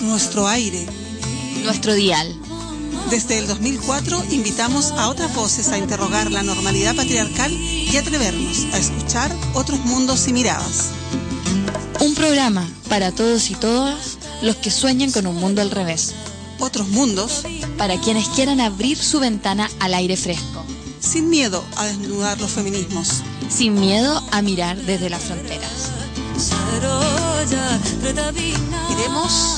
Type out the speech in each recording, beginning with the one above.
Nuestro aire. nuestro dial. Desde el 2004 invitamos a otras voces a interrogar la normalidad patriarcal y atrevernos a escuchar otros mundos y miradas. Un programa para todos y todas los que sueñen con un mundo al revés. Otros mundos Para quienes quieran abrir su ventana al aire fresco. sin miedo a desnudar los feminismos. Sin miedo a mirar desde las fronteras. Queremos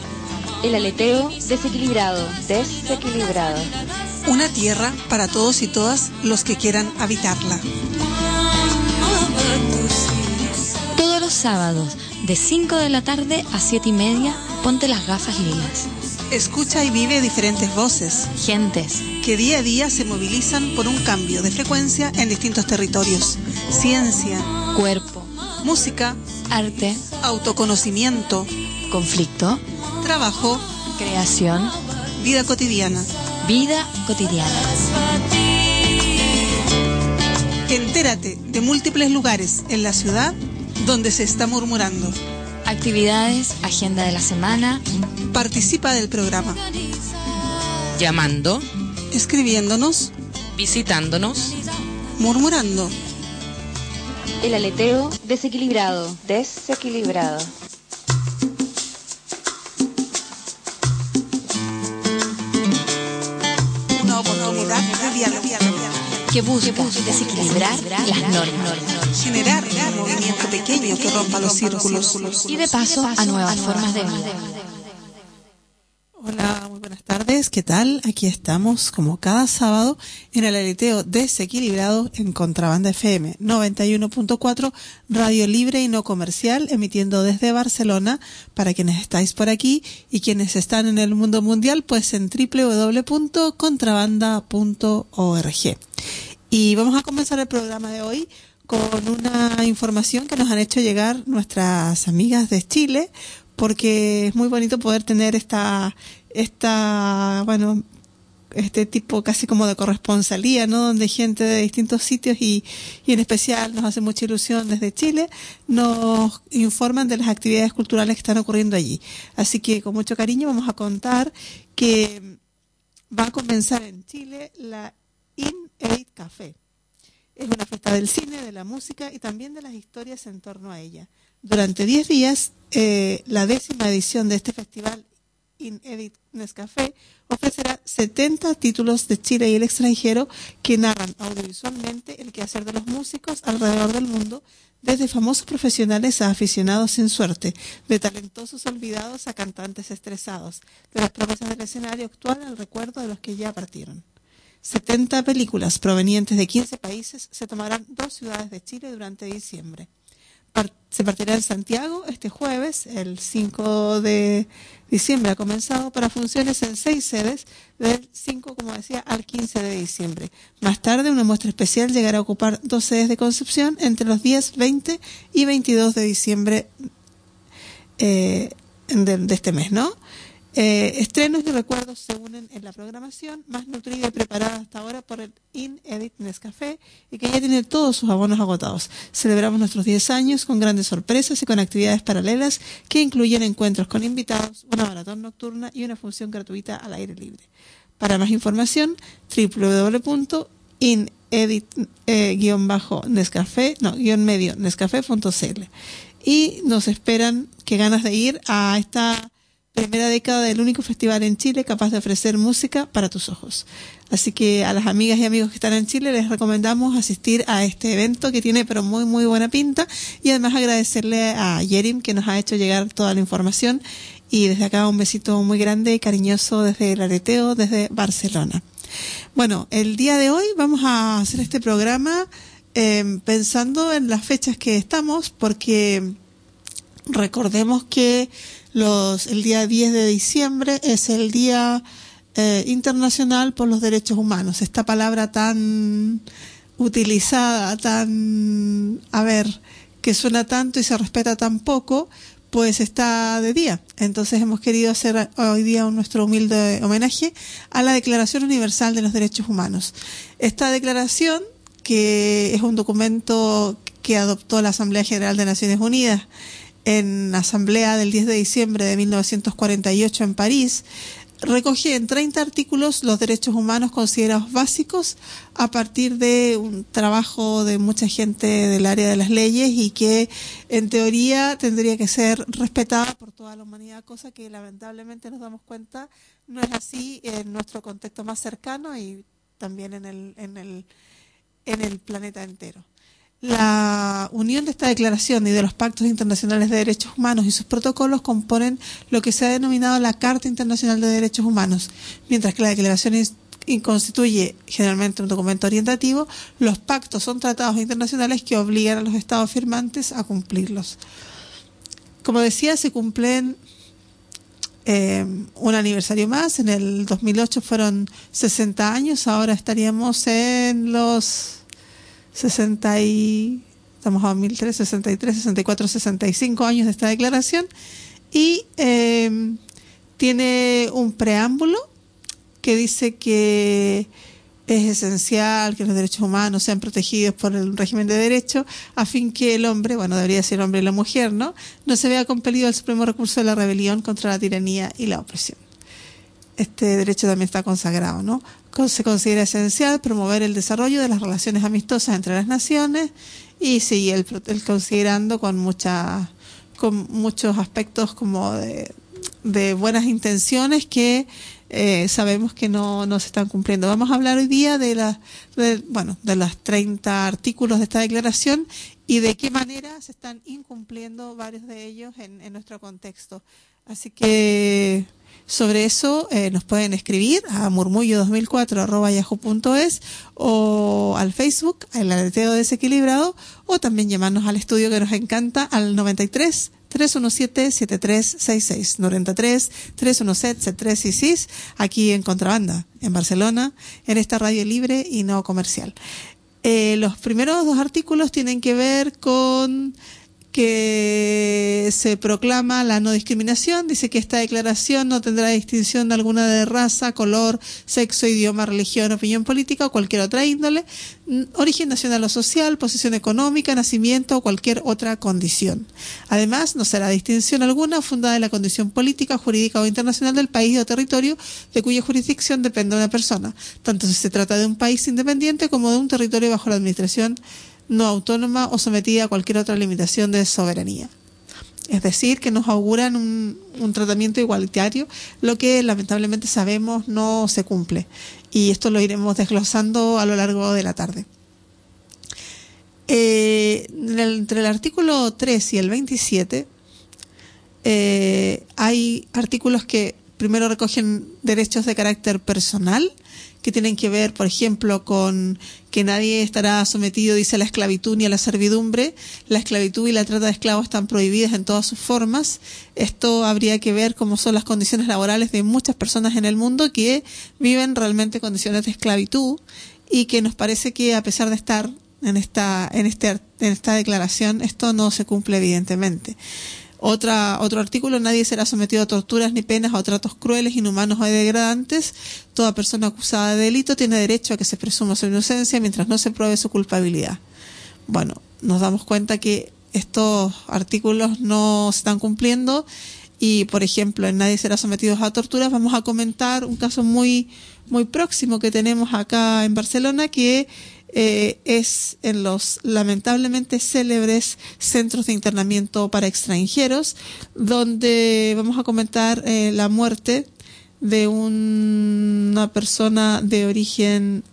El aleteo desequilibrado, desequilibrado. una tierra para todos y todas los que quieran habitarla. Todos los sábados, de 5 de la tarde a 7 y media, ponte las gafas lilas. Escucha y vive diferentes voces Gentes, que día a día se movilizan por un cambio de frecuencia en distintos territorios. Ciencia, cuerpo, música, arte, autoconocimiento, conflicto, trabajo, creación, vida cotidiana. vida cotidiana. Entérate de múltiples lugares en la ciudad donde se está murmurando. Actividades, agenda de la semana, Participa del programa, llamando, escribiéndonos, visitándonos, murmurando. El aleteo desequilibrado, desequilibrado. Que busca desequilibrar las normas Generar un movimiento pequeño que rompa los círculos. y de paso a nuevas formas de vida. Hola, buenas tardes. ¿Qué tal? Aquí estamos, como cada sábado, en el aleteo desequilibrado en Contrabanda FM 91.4, radio libre y no comercial, emitiendo desde Barcelona para quienes estáis por aquí y quienes están en el mundo mundial, pues en www.contrabanda.org. Y vamos a comenzar el programa de hoy con una información que nos han hecho llegar nuestras amigas de Chile, porque es muy bonito poder tener esta, esta, bueno, este tipo casi como de corresponsalía, ¿no? Donde gente de distintos sitios y, y en especial nos hace mucha ilusión desde Chile, nos informan de las actividades culturales que están ocurriendo allí. Así que con mucho cariño vamos a contar que va a comenzar en Chile la In Eight Café. Es una fiesta del cine, de la música y también de las historias en torno a ella. Durante 10 días, eh, la décima edición de este festival In Edit Nescafé ofrecerá 70 títulos de Chile y el extranjero que narran audiovisualmente el quehacer de los músicos alrededor del mundo, desde famosos profesionales a aficionados sin suerte, de talentosos olvidados a cantantes estresados, de las promesas del escenario actual al recuerdo de los que ya partieron. 70 películas provenientes de 15 países se tomarán dos ciudades de Chile durante diciembre se partirá en Santiago este jueves, el 5 de diciembre ha comenzado para funciones en seis sedes del 5, como decía, al 15 de diciembre. Más tarde, una muestra especial llegará a ocupar dos sedes de Concepción entre los días 20 y 22 de diciembre eh, de, este mes, ¿no? Eh, estrenos y recuerdos se unen en la programación, más nutrida y preparada hasta ahora por el In-Edit Nescafé y que ya tiene todos sus abonos agotados. Celebramos nuestros 10 años con grandes sorpresas y con actividades paralelas que incluyen encuentros con invitados, una maratón nocturna y una función gratuita al aire libre. Para más información, www.inedit-nescafé, eh, no, guion medio, nescafé.cl. Y nos esperan que ganas de ir a esta primera década del único festival en Chile capaz de ofrecer música para tus ojos. Así que a las amigas y amigos que están en Chile les recomendamos asistir a este evento que tiene pero muy muy buena pinta y además agradecerle a Yerim que nos ha hecho llegar toda la información y desde acá un besito muy grande y cariñoso desde el areteo, desde Barcelona. Bueno, el día de hoy vamos a hacer este programa eh, pensando en las fechas que estamos porque recordemos que los, el día 10 de diciembre es el Día eh, Internacional por los Derechos Humanos. Esta palabra tan utilizada, tan, a ver, que suena tanto y se respeta tan poco, pues está de día. Entonces hemos querido hacer hoy día nuestro humilde homenaje a la Declaración Universal de los Derechos Humanos. Esta declaración, que es un documento que adoptó la Asamblea General de Naciones Unidas en asamblea del 10 de diciembre de 1948 en París, recoge en 30 artículos los derechos humanos considerados básicos a partir de un trabajo de mucha gente del área de las leyes y que en teoría tendría que ser respetada por toda la humanidad, cosa que lamentablemente nos damos cuenta no es así en nuestro contexto más cercano y también en el, en el, en el planeta entero. La unión de esta declaración y de los pactos internacionales de derechos humanos y sus protocolos componen lo que se ha denominado la Carta Internacional de Derechos Humanos, mientras que la declaración constituye generalmente un documento orientativo, los pactos son tratados internacionales que obligan a los estados firmantes a cumplirlos. Como decía, se cumplen eh, un aniversario más, en el 2008 fueron 60 años, ahora estaríamos en los 60 y, estamos a 2003, 63, 64, 65 años de esta declaración y em, tiene un preámbulo que dice que es esencial que los derechos humanos sean protegidos por el régimen de derecho a fin que el hombre, bueno, debería ser hombre y la mujer, ¿no? No se vea compelido al supremo recurso de la rebelión contra la tiranía y la opresión este derecho también está consagrado, ¿no? Se considera esencial promover el desarrollo de las relaciones amistosas entre las naciones y sí, el, considerando con mucha, con muchos aspectos como de, buenas intenciones que eh, sabemos que no, no se están cumpliendo. Vamos a hablar hoy día de las, bueno, de las 30 artículos de esta declaración y de qué manera se están incumpliendo varios de ellos en, en nuestro contexto. Así que sobre eso eh, nos pueden escribir a murmullo2004.yahoo.es o al Facebook, el aleteo desequilibrado, o también llamarnos al estudio que nos encanta al 93 317-7366, 93 317-7366, aquí en Contrabanda, en Barcelona, en esta radio libre y no comercial. Eh, los primeros dos artículos tienen que ver con que se proclama la no discriminación, dice que esta declaración no tendrá distinción alguna de raza, color, sexo, idioma, religión, opinión política o cualquier otra índole, origen nacional o social, posición económica, nacimiento o cualquier otra condición. Además, no será distinción alguna fundada en la condición política, jurídica o internacional del país o territorio de cuya jurisdicción depende una persona, tanto si se trata de un país independiente como de un territorio bajo la administración no autónoma o sometida a cualquier otra limitación de soberanía. Es decir, que nos auguran un, tratamiento igualitario, lo que lamentablemente sabemos no se cumple. Y esto lo iremos desglosando a lo largo de la tarde. Eh, entre el artículo 3 y el 27 eh, hay artículos que primero recogen derechos de carácter personal, que tienen que ver, por ejemplo, con que nadie estará sometido, dice, a la esclavitud ni a la servidumbre. La esclavitud y la trata de esclavos están prohibidas en todas sus formas. Esto habría que ver cómo son las condiciones laborales de muchas personas en el mundo que viven realmente condiciones de esclavitud y que nos parece que a pesar de estar en esta, en este, en esta declaración, esto no se cumple evidentemente. Otra, otro artículo, nadie será sometido a torturas ni penas o tratos crueles, inhumanos o degradantes. Toda persona acusada de delito tiene derecho a que se presuma su inocencia mientras no se pruebe su culpabilidad. Bueno, nos damos cuenta que estos artículos no se están cumpliendo y, por ejemplo, en Nadie será sometido a torturas, vamos a comentar un caso muy, muy próximo que tenemos acá en Barcelona que eh, es en los lamentablemente célebres centros de internamiento para extranjeros, donde vamos a comentar eh, la muerte de una persona de origen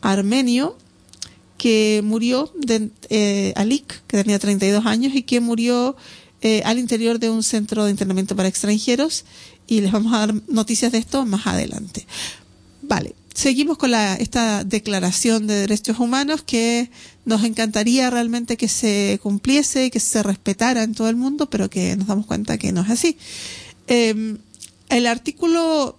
armenio que murió de eh, Alik, que tenía 32 años y que murió eh, al interior de un centro de internamiento para extranjeros y les vamos a dar noticias de esto más adelante. Vale, seguimos con la, esta declaración de derechos humanos que nos encantaría realmente que se cumpliese, que se respetara en todo el mundo, pero que nos damos cuenta que no es así. Eh, el artículo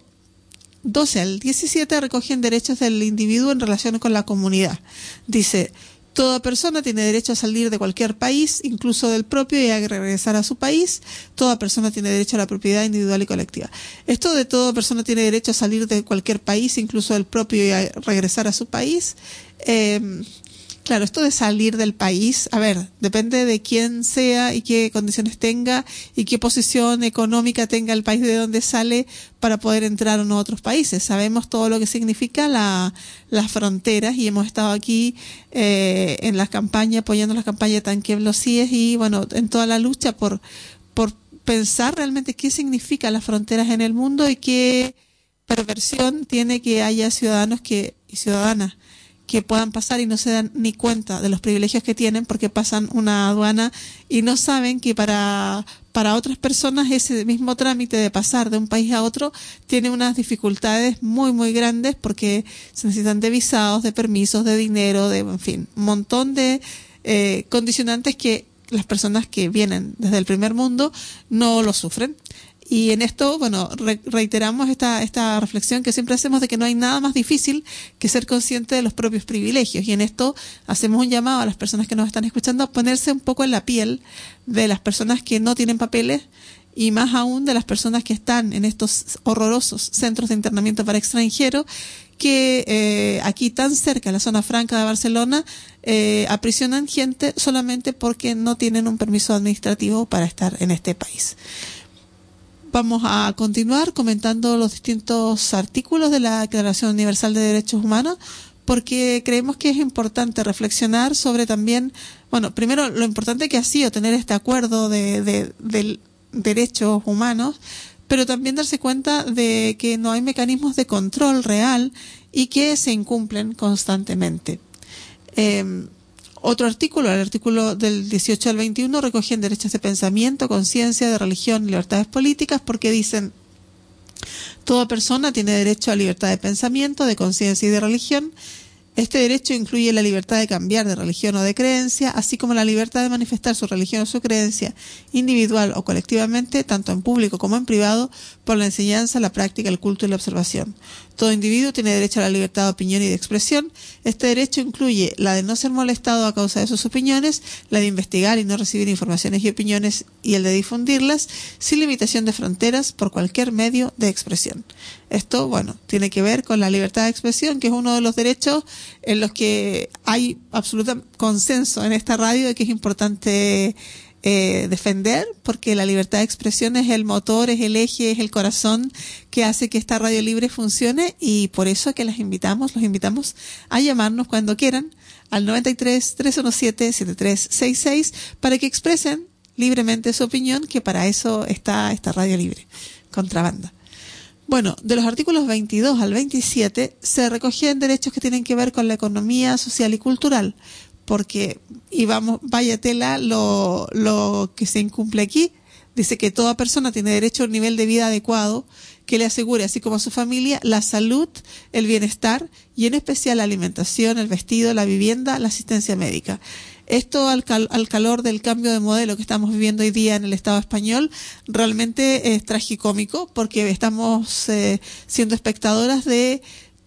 12 al 17 recogen derechos del individuo en relación con la comunidad. Dice, Toda persona tiene derecho a salir de cualquier país, incluso del propio, y a regresar a su país. Toda persona tiene derecho a la propiedad individual y colectiva. Esto de toda persona tiene derecho a salir de cualquier país, incluso del propio, y a regresar a su país. Eh, Claro, esto de salir del país, a ver, depende de quién sea y qué condiciones tenga y qué posición económica tenga el país de donde sale para poder entrar o no a otros países. Sabemos todo lo que significa la, las fronteras y hemos estado aquí eh, en las campañas, apoyando las campañas de Tanque CIES y bueno, en toda la lucha por, por pensar realmente qué significan las fronteras en el mundo y qué perversión tiene que haya ciudadanos que, y ciudadanas que puedan pasar y no se dan ni cuenta de los privilegios que tienen porque pasan una aduana y no saben que para, para otras personas ese mismo trámite de pasar de un país a otro tiene unas dificultades muy, muy grandes porque se necesitan de visados, de permisos, de dinero, de, en fin, un montón de eh, condicionantes que las personas que vienen desde el primer mundo no lo sufren. Y en esto, bueno, reiteramos esta, esta reflexión que siempre hacemos de que no hay nada más difícil que ser consciente de los propios privilegios. Y en esto hacemos un llamado a las personas que nos están escuchando a ponerse un poco en la piel de las personas que no tienen papeles y más aún de las personas que están en estos horrorosos centros de internamiento para extranjeros que eh, aquí tan cerca, en la zona franca de Barcelona, eh, aprisionan gente solamente porque no tienen un permiso administrativo para estar en este país. Vamos a continuar comentando los distintos artículos de la Declaración Universal de Derechos Humanos porque creemos que es importante reflexionar sobre también, bueno, primero lo importante que ha sido tener este acuerdo de, de, derechos humanos, pero también darse cuenta de que no hay mecanismos de control real y que se incumplen constantemente. Eh, otro artículo, el artículo del 18 al 21, recogen derechos de pensamiento, conciencia, de religión, libertades políticas, porque dicen, toda persona tiene derecho a libertad de pensamiento, de conciencia y de religión. Este derecho incluye la libertad de cambiar de religión o de creencia, así como la libertad de manifestar su religión o su creencia individual o colectivamente, tanto en público como en privado, por la enseñanza, la práctica, el culto y la observación. Todo individuo tiene derecho a la libertad de opinión y de expresión. Este derecho incluye la de no ser molestado a causa de sus opiniones, la de investigar y no recibir informaciones y opiniones y el de difundirlas sin limitación de fronteras por cualquier medio de expresión. Esto, bueno, tiene que ver con la libertad de expresión, que es uno de los derechos en los que hay absoluto consenso en esta radio de que es importante eh, defender, porque la libertad de expresión es el motor, es el eje, es el corazón que hace que esta radio libre funcione y por eso que las invitamos, los invitamos a llamarnos cuando quieran al 93 317 7366 para que expresen libremente su opinión, que para eso está esta radio libre, contrabanda. Bueno, de los artículos 22 al 27 se recogen derechos que tienen que ver con la economía social y cultural porque, y vamos, vaya tela lo, lo que se incumple aquí, Dice que toda persona tiene derecho a un nivel de vida adecuado que le asegure, así como a su familia, la salud, el bienestar y en especial la alimentación, el vestido, la vivienda, la asistencia médica. Esto al, al, calor del cambio de modelo que estamos viviendo hoy día en el Estado español realmente es tragicómico porque estamos eh, siendo espectadoras de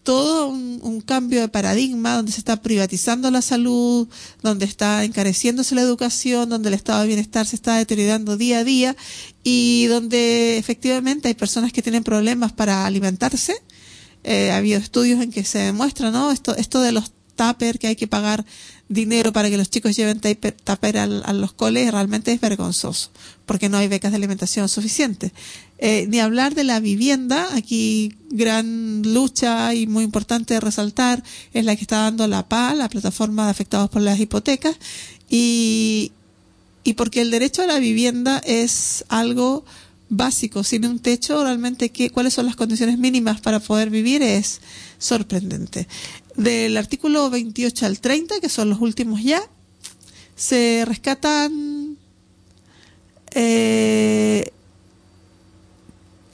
todo un, un, cambio de paradigma donde se está privatizando la salud, donde está encareciéndose la educación, donde el estado de bienestar se está deteriorando día a día y donde efectivamente hay personas que tienen problemas para alimentarse. Eh, ha habido estudios en que se demuestra, ¿no? Esto, esto de los tupper que hay que pagar dinero para que los chicos lleven tupper a, a, los coles realmente es vergonzoso, porque no hay becas de alimentación suficientes. Eh, ni hablar de la vivienda, aquí gran lucha y muy importante resaltar es la que está dando la PA, la plataforma de afectados por las hipotecas, y, y porque el derecho a la vivienda es algo básico, sin un techo, realmente qué, cuáles son las condiciones mínimas para poder vivir es sorprendente. Del artículo 28 al 30, que son los últimos ya, se rescatan eh,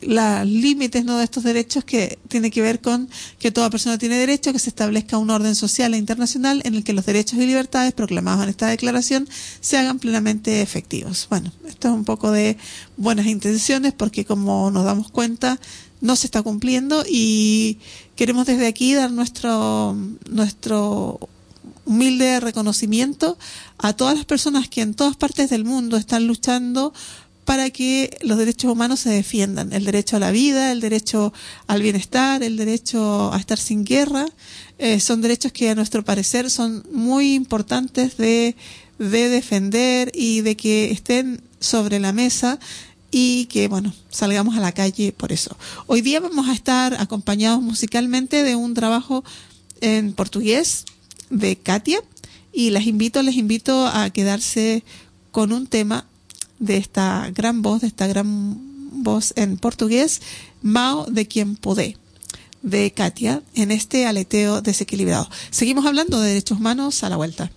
los límites ¿no? de estos derechos que tiene que ver con que toda persona tiene derecho, que se establezca un orden social e internacional en el que los derechos y libertades proclamados en esta declaración se hagan plenamente efectivos. Bueno, esto es un poco de buenas intenciones porque como nos damos cuenta no se está cumpliendo y queremos desde aquí dar nuestro nuestro humilde reconocimiento a todas las personas que en todas partes del mundo están luchando para que los derechos humanos se defiendan. El derecho a la vida, el derecho al bienestar, el derecho a estar sin guerra, eh, son derechos que a nuestro parecer son muy importantes de, de defender y de que estén sobre la mesa y que, bueno, salgamos a la calle por eso. Hoy día vamos a estar acompañados musicalmente de un trabajo en portugués de Katia y les invito, les invito a quedarse con un tema de esta gran voz, de esta gran voz en portugués, Mao de quien podé, de Katia, en este aleteo desequilibrado. Seguimos hablando de derechos humanos a la vuelta.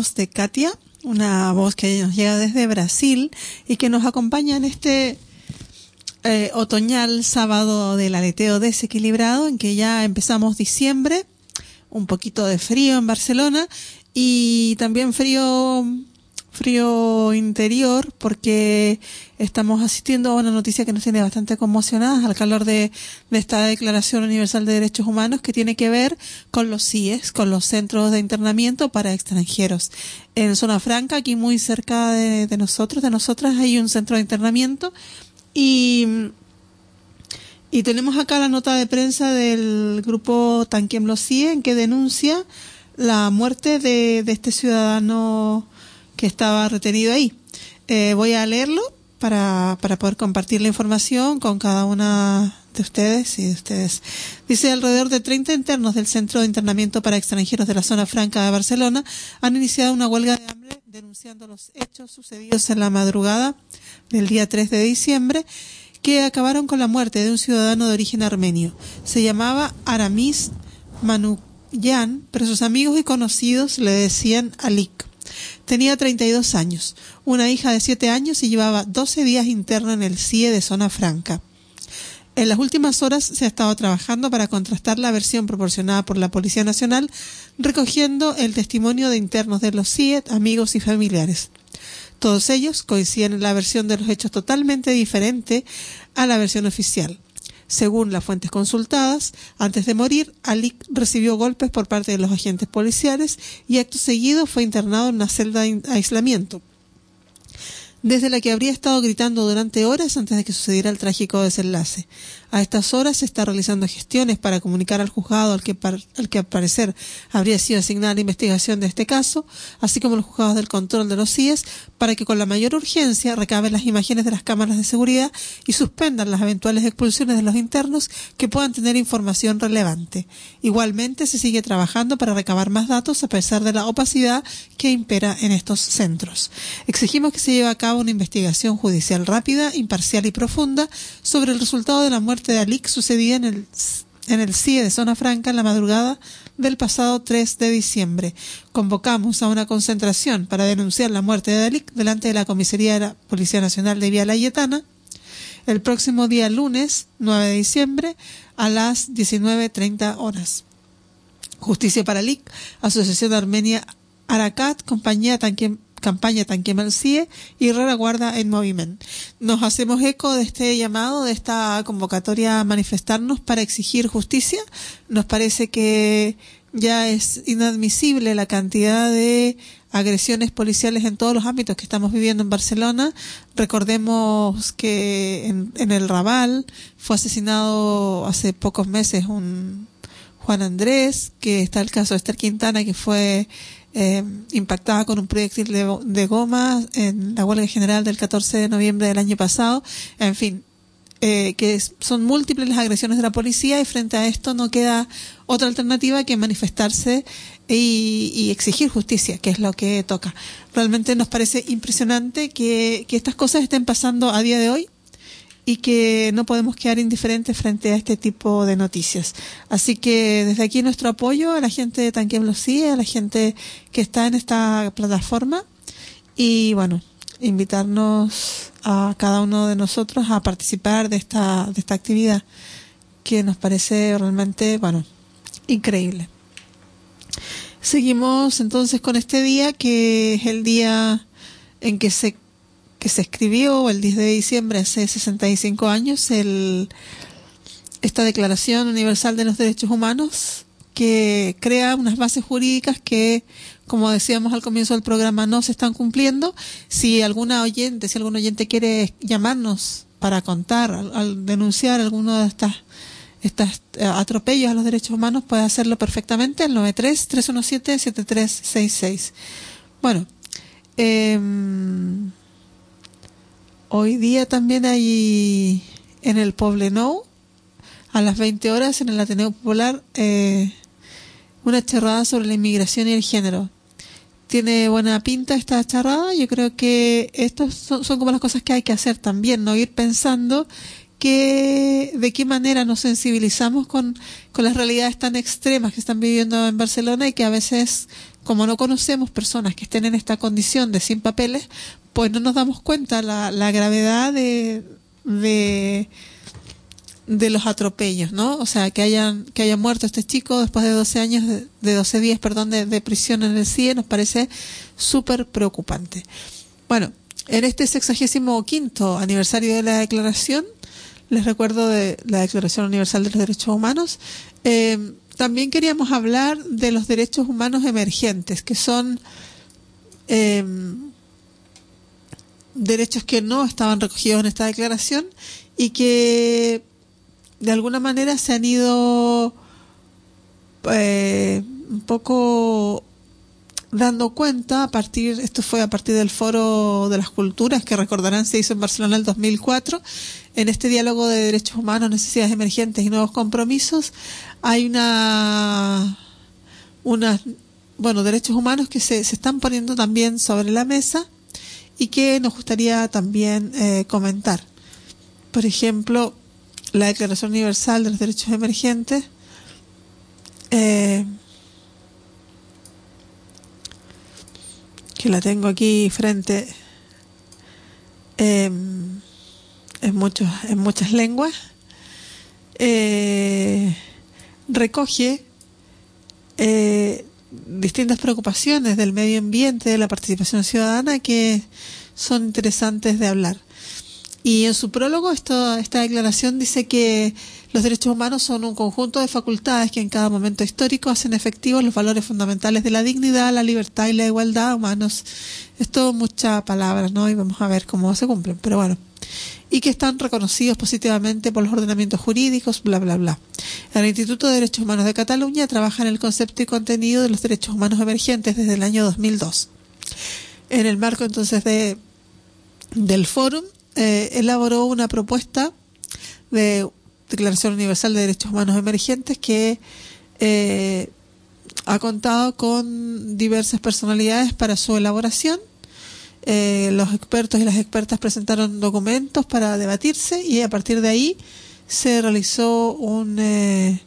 De Katia, una voz que nos llega desde Brasil y que nos acompaña en este eh, otoñal sábado del aleteo desequilibrado, en que ya empezamos diciembre, un poquito de frío en Barcelona y también frío frío interior porque estamos asistiendo a una noticia que nos tiene bastante conmocionadas al calor de, esta Declaración Universal de Derechos Humanos que tiene que ver con los CIES, con los centros de internamiento para extranjeros. En Zona Franca, aquí muy cerca de, nosotros, de nosotras, hay un centro de internamiento y, y tenemos acá la nota de prensa del grupo Tanquiem Los CIE en que denuncia la muerte de, de este ciudadano que estaba retenido ahí. Eh, voy a leerlo para, para poder compartir la información con cada una de ustedes y de ustedes. Dice, alrededor de 30 internos del Centro de Internamiento para Extranjeros de la Zona Franca de Barcelona han iniciado una huelga de hambre denunciando los hechos sucedidos en la madrugada del día 3 de diciembre que acabaron con la muerte de un ciudadano de origen armenio. Se llamaba Aramis Manukyan, pero sus amigos y conocidos le decían Alik. Tenía 32 años, una hija de 7 años y llevaba 12 días interna en el CIE de Zona Franca. En las últimas horas se ha estado trabajando para contrastar la versión proporcionada por la Policía Nacional, recogiendo el testimonio de internos de los CIE, amigos y familiares. Todos ellos coinciden en la versión de los hechos totalmente diferente a la versión oficial. Según las fuentes consultadas, antes de morir, Alik recibió golpes por parte de los agentes policiales y acto seguido fue internado en una celda de aislamiento, desde la que habría estado gritando durante horas antes de que sucediera el trágico desenlace. A estas horas se está realizando gestiones para comunicar al juzgado al que, al que al parecer habría sido asignada la investigación de este caso, así como los juzgados del control de los CIES, para que con la mayor urgencia recaben las imágenes de las cámaras de seguridad y suspendan las eventuales expulsiones de los internos que puedan tener información relevante. Igualmente se sigue trabajando para recabar más datos a pesar de la opacidad que impera en estos centros. Exigimos que se lleve a cabo una investigación judicial rápida, imparcial y profunda sobre el resultado de la muerte de Alik sucedida en el, en el CIE de Zona Franca en la madrugada del pasado 3 de diciembre. Convocamos a una concentración para denunciar la muerte de Alik delante de la Comisaría de la Policía Nacional de Vía Layetana el próximo día lunes 9 de diciembre a las 19.30 horas. Justicia para Alik, Asociación Armenia Arakat, Compañía Tanquiem campaña Tanquemal CIE y Rara Guarda en Movimiento. Nos hacemos eco de este llamado, de esta convocatoria a manifestarnos para exigir justicia. Nos parece que ya es inadmisible la cantidad de agresiones policiales en todos los ámbitos que estamos viviendo en Barcelona. Recordemos que en, en el Raval fue asesinado hace pocos meses un Juan Andrés, que está el caso de Esther Quintana, que fue eh, impactada con un proyectil de, goma en la huelga general del 14 de noviembre del año pasado. En fin, eh, que son múltiples las agresiones de la policía y frente a esto no queda otra alternativa que manifestarse y, y, exigir justicia, que es lo que toca. Realmente nos parece impresionante que, que estas cosas estén pasando a día de hoy y que no podemos quedar indiferentes frente a este tipo de noticias. Así que desde aquí nuestro apoyo a la gente de Tanquem Lucía, a la gente que está en esta plataforma y bueno, invitarnos a cada uno de nosotros a participar de esta, de esta actividad que nos parece realmente, bueno, increíble. Seguimos entonces con este día que es el día en que se, que se escribió, el 10 de diciembre, hace 65 años, el, esta Declaración Universal de los Derechos Humanos, que crea unas bases jurídicas que, como decíamos al comienzo del programa, no se están cumpliendo. Si alguna oyente, si algún oyente quiere llamarnos para contar, al, denunciar alguno de estas estos eh, atropellos a los derechos humanos, puede hacerlo perfectamente al 93-317-7366. Bueno, eh, hoy día también hay en el Poblenou, a las 20 horas en el Ateneo Popular, eh, una charrada sobre la inmigración y el género. Tiene buena pinta esta charrada. Yo creo que estos son, son como las cosas que hay que hacer también, no ir pensando que, de qué manera nos sensibilizamos con, con las realidades tan extremas que están viviendo en Barcelona y que a veces, como no conocemos personas que estén en esta condición de sin papeles, pues no nos damos cuenta la, gravedad de, de, los atropellos, ¿no? O sea, que hayan, que haya muerto este chico después de 12 años, de 12 días, perdón, de, de prisión en el CIE, nos parece súper preocupante. Bueno, en este sexagésimo quinto aniversario de la declaración, les recuerdo de la Declaración Universal de los Derechos Humanos. Eh, también queríamos hablar de los derechos humanos emergentes, que son eh, derechos que no estaban recogidos en esta declaración y que de alguna manera se han ido eh, un poco dando cuenta a partir, esto fue a partir del Foro de las Culturas, que recordarán se hizo en Barcelona en el 2004, en este diálogo de derechos humanos, necesidades emergentes y nuevos compromisos, hay una, una bueno, derechos humanos que se, se están poniendo también sobre la mesa y que nos gustaría también eh, comentar. Por ejemplo, la Declaración Universal de los Derechos Emergentes, eh, que la tengo aquí frente eh, en, muchos, en muchas lenguas, eh, recoge eh, distintas preocupaciones del medio ambiente, de la participación ciudadana, que son interesantes de hablar. Y en su prólogo esta, esta declaración dice que los derechos humanos son un conjunto de facultades que en cada momento histórico hacen efectivos los valores fundamentales de la dignidad, la libertad y la igualdad humanos. Esto muchas palabras, ¿no? Y vamos a ver cómo se cumplen, pero bueno. Y que están reconocidos positivamente por los ordenamientos jurídicos, bla, bla, bla. El Instituto de Derechos Humanos de Cataluña trabaja en el concepto y contenido de los derechos humanos emergentes desde el año 2002. En el marco entonces de del fórum eh, elaboró una propuesta de Declaración Universal de Derechos Humanos Emergentes que eh, ha contado con diversas personalidades para su elaboración. Eh, los expertos y las expertas presentaron documentos para debatirse y a partir de ahí se realizó un, eh,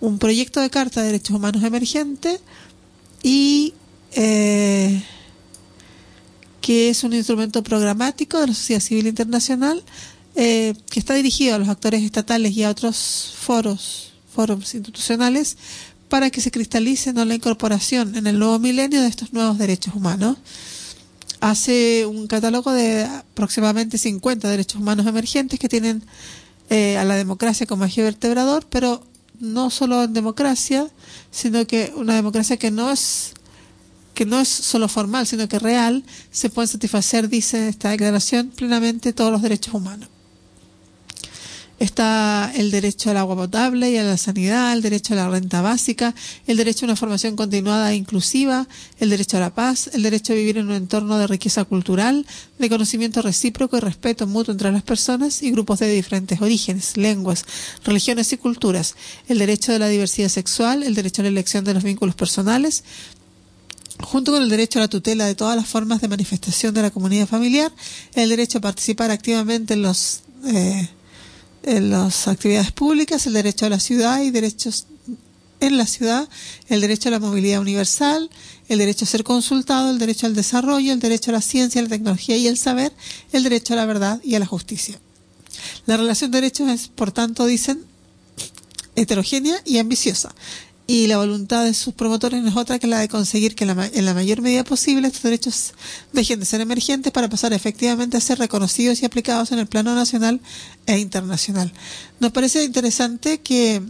un proyecto de carta de derechos humanos emergentes y eh, que es un instrumento programático de la sociedad civil internacional eh, que está dirigido a los actores estatales y a otros foros, foros institucionales, para que se cristalice ¿no? la incorporación en el nuevo milenio de estos nuevos derechos humanos. Hace un catálogo de aproximadamente 50 derechos humanos emergentes que tienen eh, a la democracia como eje vertebrador, pero no solo en democracia, sino que una democracia que no es que no es solo formal, sino que real, se pueden satisfacer, dice esta declaración, plenamente todos los derechos humanos. Está el derecho al agua potable y a la sanidad, el derecho a la renta básica, el derecho a una formación continuada e inclusiva, el derecho a la paz, el derecho a vivir en un entorno de riqueza cultural, de conocimiento recíproco y respeto mutuo entre las personas y grupos de diferentes orígenes, lenguas, religiones y culturas, el derecho de la diversidad sexual, el derecho a la elección de los vínculos personales, junto con el derecho a la tutela de todas las formas de manifestación de la comunidad familiar, el derecho a participar activamente en los eh, en las actividades públicas, el derecho a la ciudad y derechos en la ciudad, el derecho a la movilidad universal, el derecho a ser consultado, el derecho al desarrollo, el derecho a la ciencia, la tecnología y el saber, el derecho a la verdad y a la justicia. La relación de derechos es, por tanto, dicen, heterogénea y ambiciosa. Y la voluntad de sus promotores no es otra que la de conseguir que en la mayor medida posible estos derechos dejen de ser emergentes para pasar efectivamente a ser reconocidos y aplicados en el plano nacional e internacional. Nos parece interesante que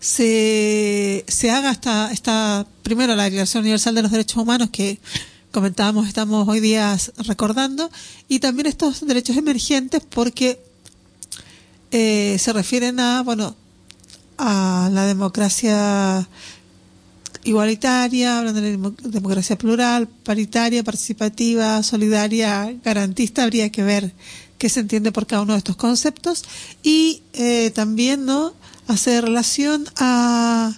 se, se haga esta, esta, primero la Declaración Universal de los Derechos Humanos que comentábamos, estamos hoy día recordando, y también estos derechos emergentes porque eh, se refieren a, bueno, a la democracia igualitaria, hablan de la democracia plural, paritaria, participativa, solidaria, garantista, habría que ver qué se entiende por cada uno de estos conceptos. Y eh, también no hace relación a,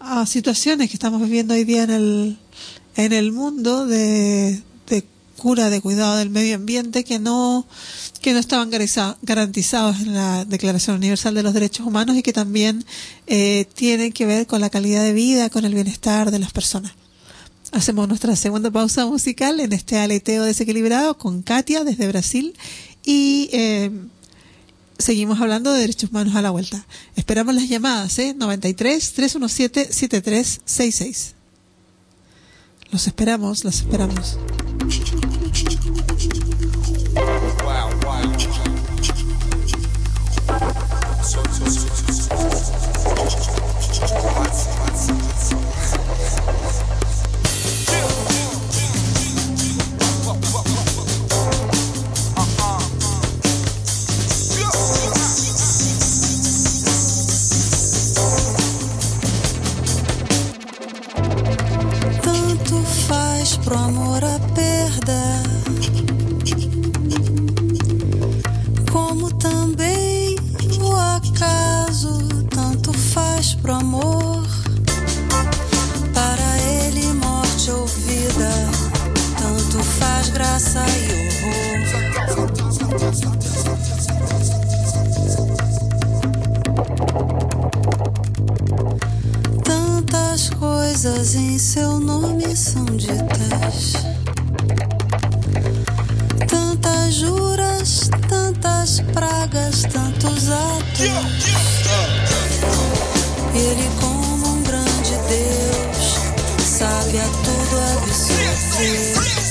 a situaciones que estamos viviendo hoy día en el, en el mundo de cura, de cuidado del medio ambiente que no que no estaban garantizados en la Declaración Universal de los Derechos Humanos y que también eh, tienen que ver con la calidad de vida, con el bienestar de las personas. Hacemos nuestra segunda pausa musical en este aleteo desequilibrado con Katia desde Brasil y eh, seguimos hablando de derechos humanos a la vuelta. Esperamos las llamadas, ¿eh? 93 317 7366. Los esperamos, los esperamos. Pro amor a perda, como também o acaso. Tanto faz pro amor, para ele morte ou vida. Tanto faz graça e Tantas coisas em seu nome são ditas. Tantas juras, tantas pragas, tantos atos. Ele, como um grande Deus, sabe a tudo absorver.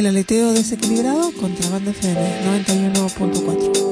El aleteo desequilibrado contra Banda FM 91.4.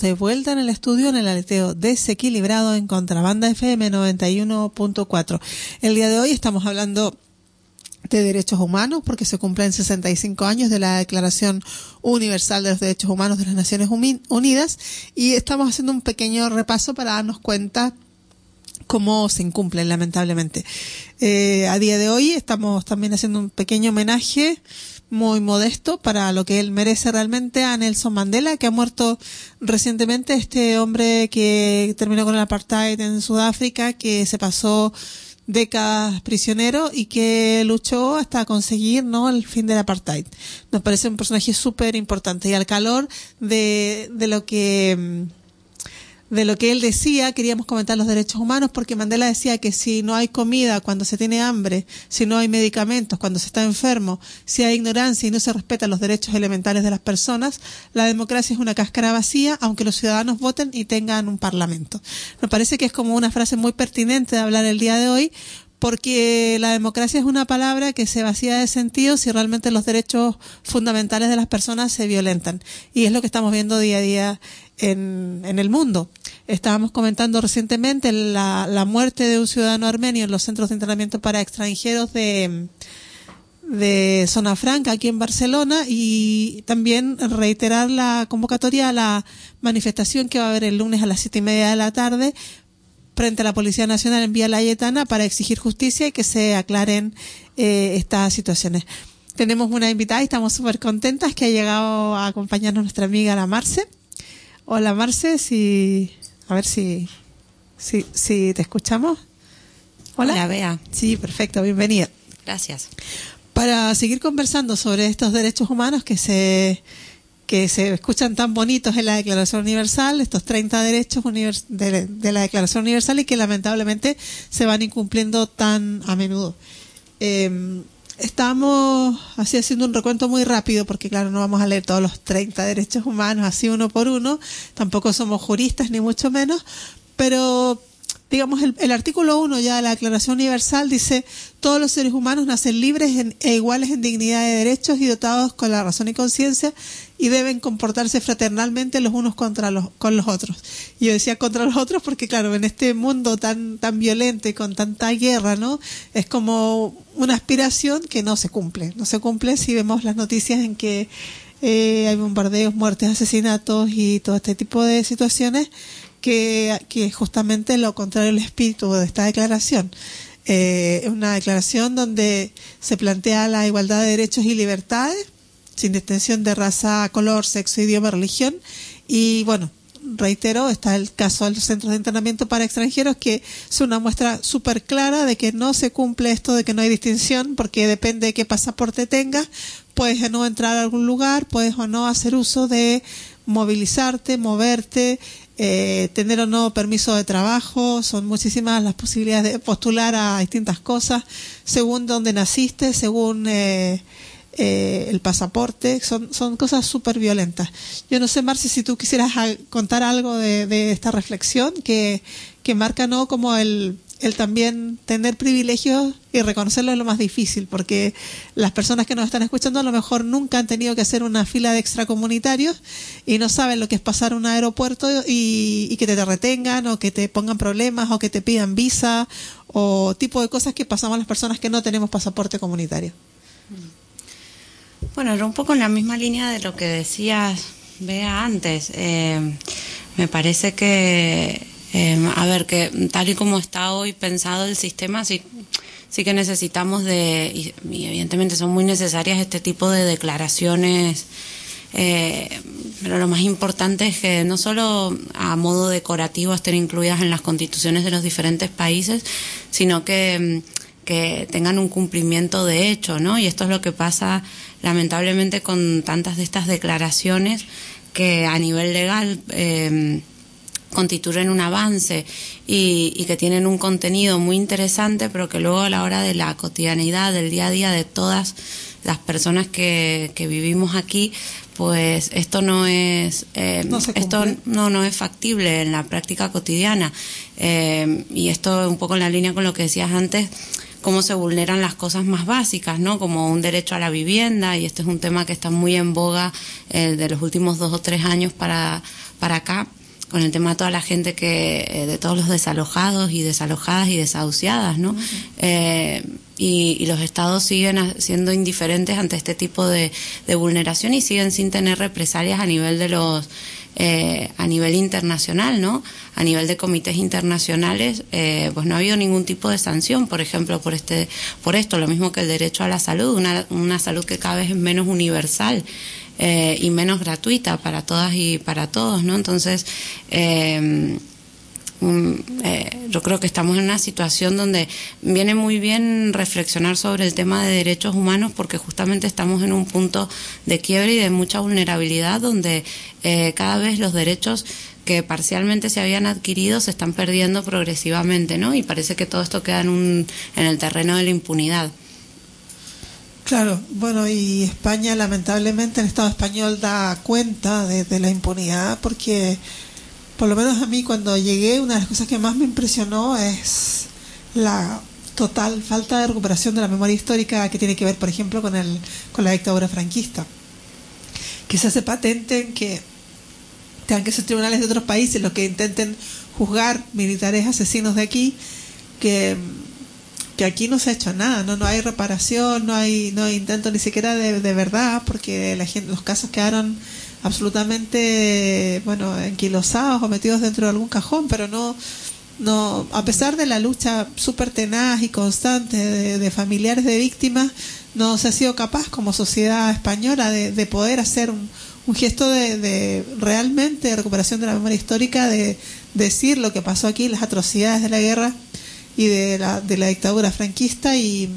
de vuelta en el estudio en el aleteo desequilibrado en Contrabanda FM 91.4. El día de hoy estamos hablando de derechos humanos porque se cumplen 65 años de la Declaración Universal de los Derechos Humanos de las Naciones Unidas y estamos haciendo un pequeño repaso para darnos cuenta cómo se incumplen lamentablemente. Eh, a día de hoy estamos también haciendo un pequeño homenaje muy modesto para lo que él merece realmente a Nelson Mandela, que ha muerto recientemente, este hombre que terminó con el apartheid en Sudáfrica, que se pasó décadas prisionero y que luchó hasta conseguir no el fin del apartheid. Nos parece un personaje súper importante y al calor de, de lo que mm, de lo que él decía, queríamos comentar los derechos humanos porque Mandela decía que si no hay comida cuando se tiene hambre, si no hay medicamentos cuando se está enfermo, si hay ignorancia y no se respetan los derechos elementales de las personas, la democracia es una cáscara vacía, aunque los ciudadanos voten y tengan un parlamento. Nos parece que es como una frase muy pertinente de hablar el día de hoy porque la democracia es una palabra que se vacía de sentido si realmente los derechos fundamentales de las personas se violentan. Y es lo que estamos viendo día a día en, en el mundo. Estábamos comentando recientemente la, muerte de un ciudadano armenio en los centros de entrenamiento para extranjeros de, de Zona Franca aquí en Barcelona y también reiterar la convocatoria a la manifestación que va a haber el lunes a las siete y media de la tarde frente a la Policía Nacional en Vía Layetana para exigir justicia y que se aclaren eh, estas situaciones. Tenemos una invitada y estamos súper contentas que ha llegado a acompañarnos nuestra amiga la Marce. Hola Marce, si, a ver si, si, si te escuchamos. Hola. Hola, Bea. Sí, perfecto, bienvenida. Gracias. Para seguir conversando sobre estos derechos humanos que se que se escuchan tan bonitos en la Declaración Universal, estos 30 derechos univers- de, de la Declaración Universal y que lamentablemente se van incumpliendo tan a menudo. Eh, estamos así haciendo un recuento muy rápido porque claro, no vamos a leer todos los 30 derechos humanos así uno por uno, tampoco somos juristas ni mucho menos, pero digamos, el, el artículo 1 ya de la Declaración Universal dice, todos los seres humanos nacen libres en- e iguales en dignidad de derechos y dotados con la razón y conciencia y deben comportarse fraternalmente los unos contra los, con los otros. Y yo decía contra los otros porque, claro, en este mundo tan, tan violento y con tanta guerra, ¿no? Es como una aspiración que no se cumple. No se cumple si vemos las noticias en que eh, hay bombardeos, muertes, asesinatos y todo este tipo de situaciones que, que justamente lo contrario del espíritu de esta declaración. Eh, es una declaración donde se plantea la igualdad de derechos y libertades, sin distinción de raza, color, sexo, idioma, religión. Y bueno, reitero, está el caso de los centros de internamiento para extranjeros, que es una muestra súper clara de que no se cumple esto de que no hay distinción, porque depende de qué pasaporte tengas, puedes o no entrar a algún lugar, puedes o no hacer uso de movilizarte, moverte, eh, tener o no permiso de trabajo, son muchísimas las posibilidades de postular a distintas cosas, según dónde naciste, según eh, eh, el pasaporte, son, son cosas súper violentas. Yo no sé, Marci, si tú quisieras contar algo de, de esta reflexión que, que marca no como el, el también tener privilegios y reconocerlo es lo más difícil, porque las personas que nos están escuchando a lo mejor nunca han tenido que hacer una fila de extracomunitarios y no saben lo que es pasar un aeropuerto y, que te retengan o que te pongan problemas o que te pidan visa o tipo de cosas que pasamos las personas que no tenemos pasaporte comunitario. Bueno, era un poco en la misma línea de lo que decías, Bea, antes. Eh, me parece que, eh, a ver, que tal y como está hoy pensado el sistema, sí, sí que necesitamos de, y, evidentemente son muy necesarias este tipo de declaraciones. Eh, pero lo más importante es que no solo a modo decorativo estén incluidas en las constituciones de los diferentes países, sino que, que tengan un cumplimiento de hecho, ¿no? Y esto es lo que pasa lamentablemente con tantas de estas declaraciones que a nivel legal eh, constituyen un avance y, y, que tienen un contenido muy interesante, pero que luego a la hora de la cotidianidad, del día a día de todas las personas que, que vivimos aquí, pues esto no es eh, No esto no no es factible en la práctica cotidiana. Eh, y esto un poco en la línea con lo que decías antes cómo se vulneran las cosas más básicas, ¿no? Como un derecho a la vivienda, y este es un tema que está muy en boga eh, de los últimos dos o tres años para, para acá, con el tema de toda la gente que, eh, de todos los desalojados y desalojadas y desahuciadas, ¿no? Eh, y, y los estados siguen siendo indiferentes ante este tipo de, de vulneración y siguen sin tener represalias a nivel de los eh, a nivel internacional, ¿no? A nivel de comités internacionales, eh, pues no ha habido ningún tipo de sanción, por ejemplo, por este, por esto, lo mismo que el derecho a la salud, una, una salud que cada vez es menos universal eh, y menos gratuita para todas y para todos, ¿no? Entonces, eh, mm, eh, yo creo que estamos en una situación donde viene muy bien reflexionar sobre el tema de derechos humanos porque justamente estamos en un punto de quiebre y de mucha vulnerabilidad donde eh, cada vez los derechos que parcialmente se habían adquirido se están perdiendo progresivamente, ¿no? Y parece que todo esto queda en, un, en el terreno de la impunidad. Claro, bueno, y España lamentablemente el Estado español da cuenta de, la impunidad porque, por lo menos a mí cuando llegué, una de las cosas que más me impresionó es la total falta de recuperación de la memoria histórica que tiene que ver, por ejemplo, con, el, con la dictadura franquista, que se hace patente en que tengan que ser tribunales de otros países los que intenten juzgar militares asesinos de aquí, que que aquí no se ha hecho nada, no no hay reparación, no hay no hay intento ni siquiera de, de verdad, porque la gente, los casos quedaron absolutamente bueno enquilosados o metidos dentro de algún cajón, pero no no a pesar de la lucha súper tenaz y constante de, familiares de víctimas, no se ha sido capaz como sociedad española de, de poder hacer un, gesto de, de realmente recuperación de la memoria histórica, de decir lo que pasó aquí, las atrocidades de la guerra y de la, de la dictadura franquista y,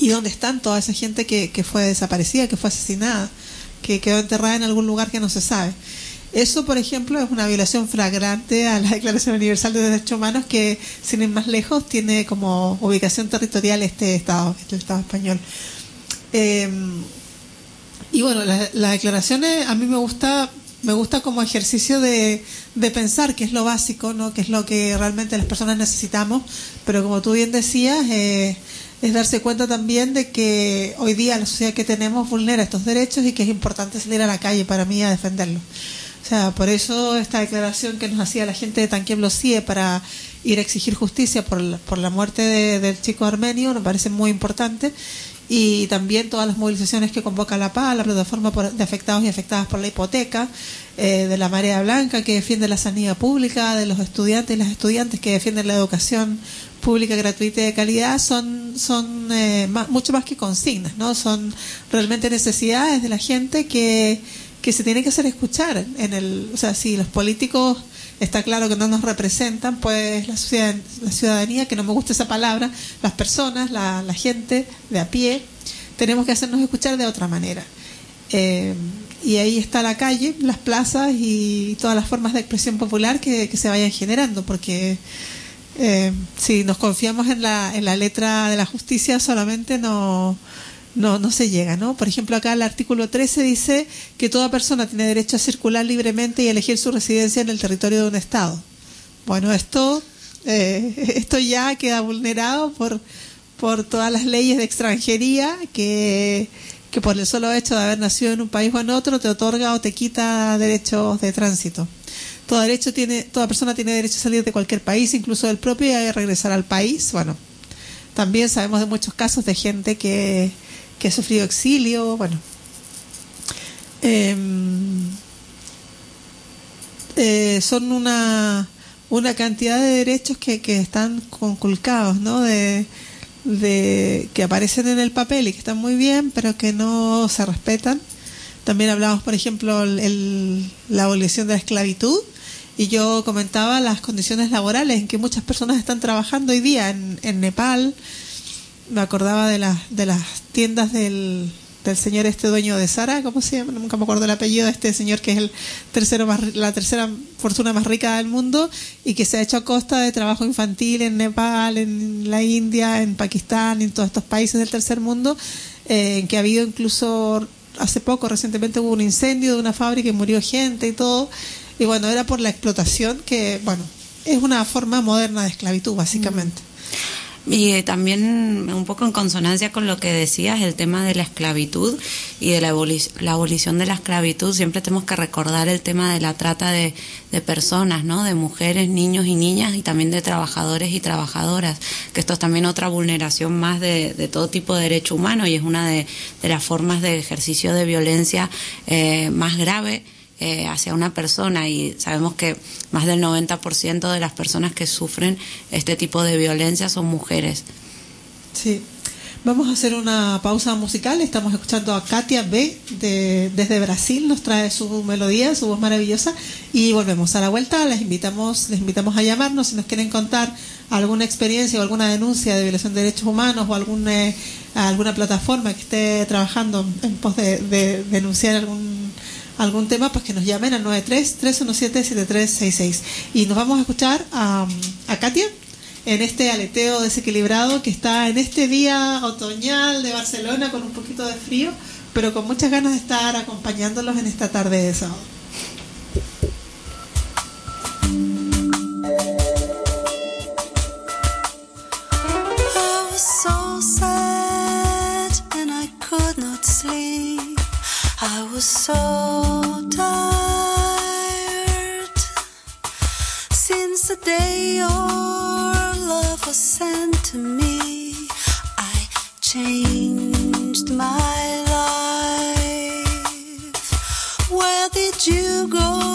y dónde están toda esa gente que, que fue desaparecida, que fue asesinada. que quedó enterrada en algún lugar que no se sabe. Eso, por ejemplo, es una violación flagrante a la Declaración Universal de Derechos Humanos que, sin ir más lejos, tiene como ubicación territorial este Estado, este Estado español. Eh, y bueno, las la declaraciones a mí me gusta me gusta como ejercicio de, pensar qué es lo básico, ¿no? qué es lo que realmente las personas necesitamos, pero como tú bien decías, eh, es darse cuenta también de que hoy día la sociedad que tenemos vulnera estos derechos y que es importante salir a la calle para mí a defenderlos. O sea, por eso esta declaración que nos hacía la gente de Tanquieblo CIE para ir a exigir justicia por la, por la muerte de- del chico armenio me parece muy importante y también todas las movilizaciones que convoca la PA, la plataforma de afectados y afectadas por la hipoteca, eh, de la Marea Blanca que defiende la sanidad pública, de los estudiantes y las estudiantes que defienden la educación pública gratuita y de calidad, son, son eh, mucho más que consignas, ¿no? Son realmente necesidades de la gente que, que se tiene que hacer escuchar. En el, o sea, si los políticos está claro que no nos representan, pues la, ciudad- la ciudadanía, que no me gusta esa palabra, las personas, la, la gente de a pie, tenemos que hacernos escuchar de otra manera. Eh, y ahí está la calle, las plazas y todas las formas de expresión popular que, que se vayan generando, porque eh, si nos confiamos en la, en la letra de la justicia solamente no, no, no se llega, ¿no? Por ejemplo, acá el artículo 13 dice que toda persona tiene derecho a circular libremente y elegir su residencia en el territorio de un Estado. Bueno, esto, eh, esto ya queda vulnerado por, por todas las leyes de extranjería que, que por el solo hecho de haber nacido en un país o en otro te otorga o te quita derechos de tránsito. Todo derecho tiene, toda persona tiene derecho a salir de cualquier país, incluso del propio, y a regresar al país. Bueno, también sabemos de muchos casos de gente que, que ha sufrido exilio, bueno. Em, eh, son una, una cantidad de derechos que, que están conculcados, ¿no? De, de que aparecen en el papel y que están muy bien, pero que no se respetan. También hablamos, por ejemplo, el- el- la abolición de la esclavitud y yo comentaba las condiciones laborales en que muchas personas están trabajando hoy día en, en Nepal. Me acordaba de las de las tiendas del, del señor este dueño de Sara, ¿cómo se llama? Nunca me acuerdo el apellido de este señor que es el tercero más, la tercera fortuna más rica del mundo y que se ha hecho a costa de trabajo infantil en Nepal, en la India, en Pakistán, en todos estos países del tercer mundo, eh, en que ha habido incluso hace poco, recientemente hubo un incendio de una fábrica y murió gente y todo. Y bueno, era por la explotación que, bueno, es una forma moderna de esclavitud, básicamente. Y eh, también un poco en consonancia con lo que decías, el tema de la esclavitud y de la, aboli- la abolición de la esclavitud, siempre tenemos que recordar el tema de la trata de, de personas, ¿no? De mujeres, niños y niñas y también de trabajadores y trabajadoras, que esto es también otra vulneración más de, de todo tipo de derecho humano y es una de, de las formas de ejercicio de violencia eh, más grave eh, hacia una persona y sabemos que más del 90% de las personas que sufren este tipo de violencia son mujeres. Sí. Vamos a hacer una pausa musical. Estamos escuchando a Katia B de, desde Brasil. Nos trae su melodía, su voz maravillosa. Y volvemos a la vuelta. Les invitamos, les invitamos a llamarnos si nos quieren contar alguna experiencia o alguna denuncia de violación de derechos humanos o algún, eh, alguna plataforma que esté trabajando en pos de, de denunciar algún algún tema, pues que nos llamen al 93-317-7366. Y nos vamos a escuchar a, a Katia en este aleteo desequilibrado que está en este día otoñal de Barcelona con un poquito de frío, pero con muchas ganas de estar acompañándolos en esta tarde de sábado. So my life. Where did you go?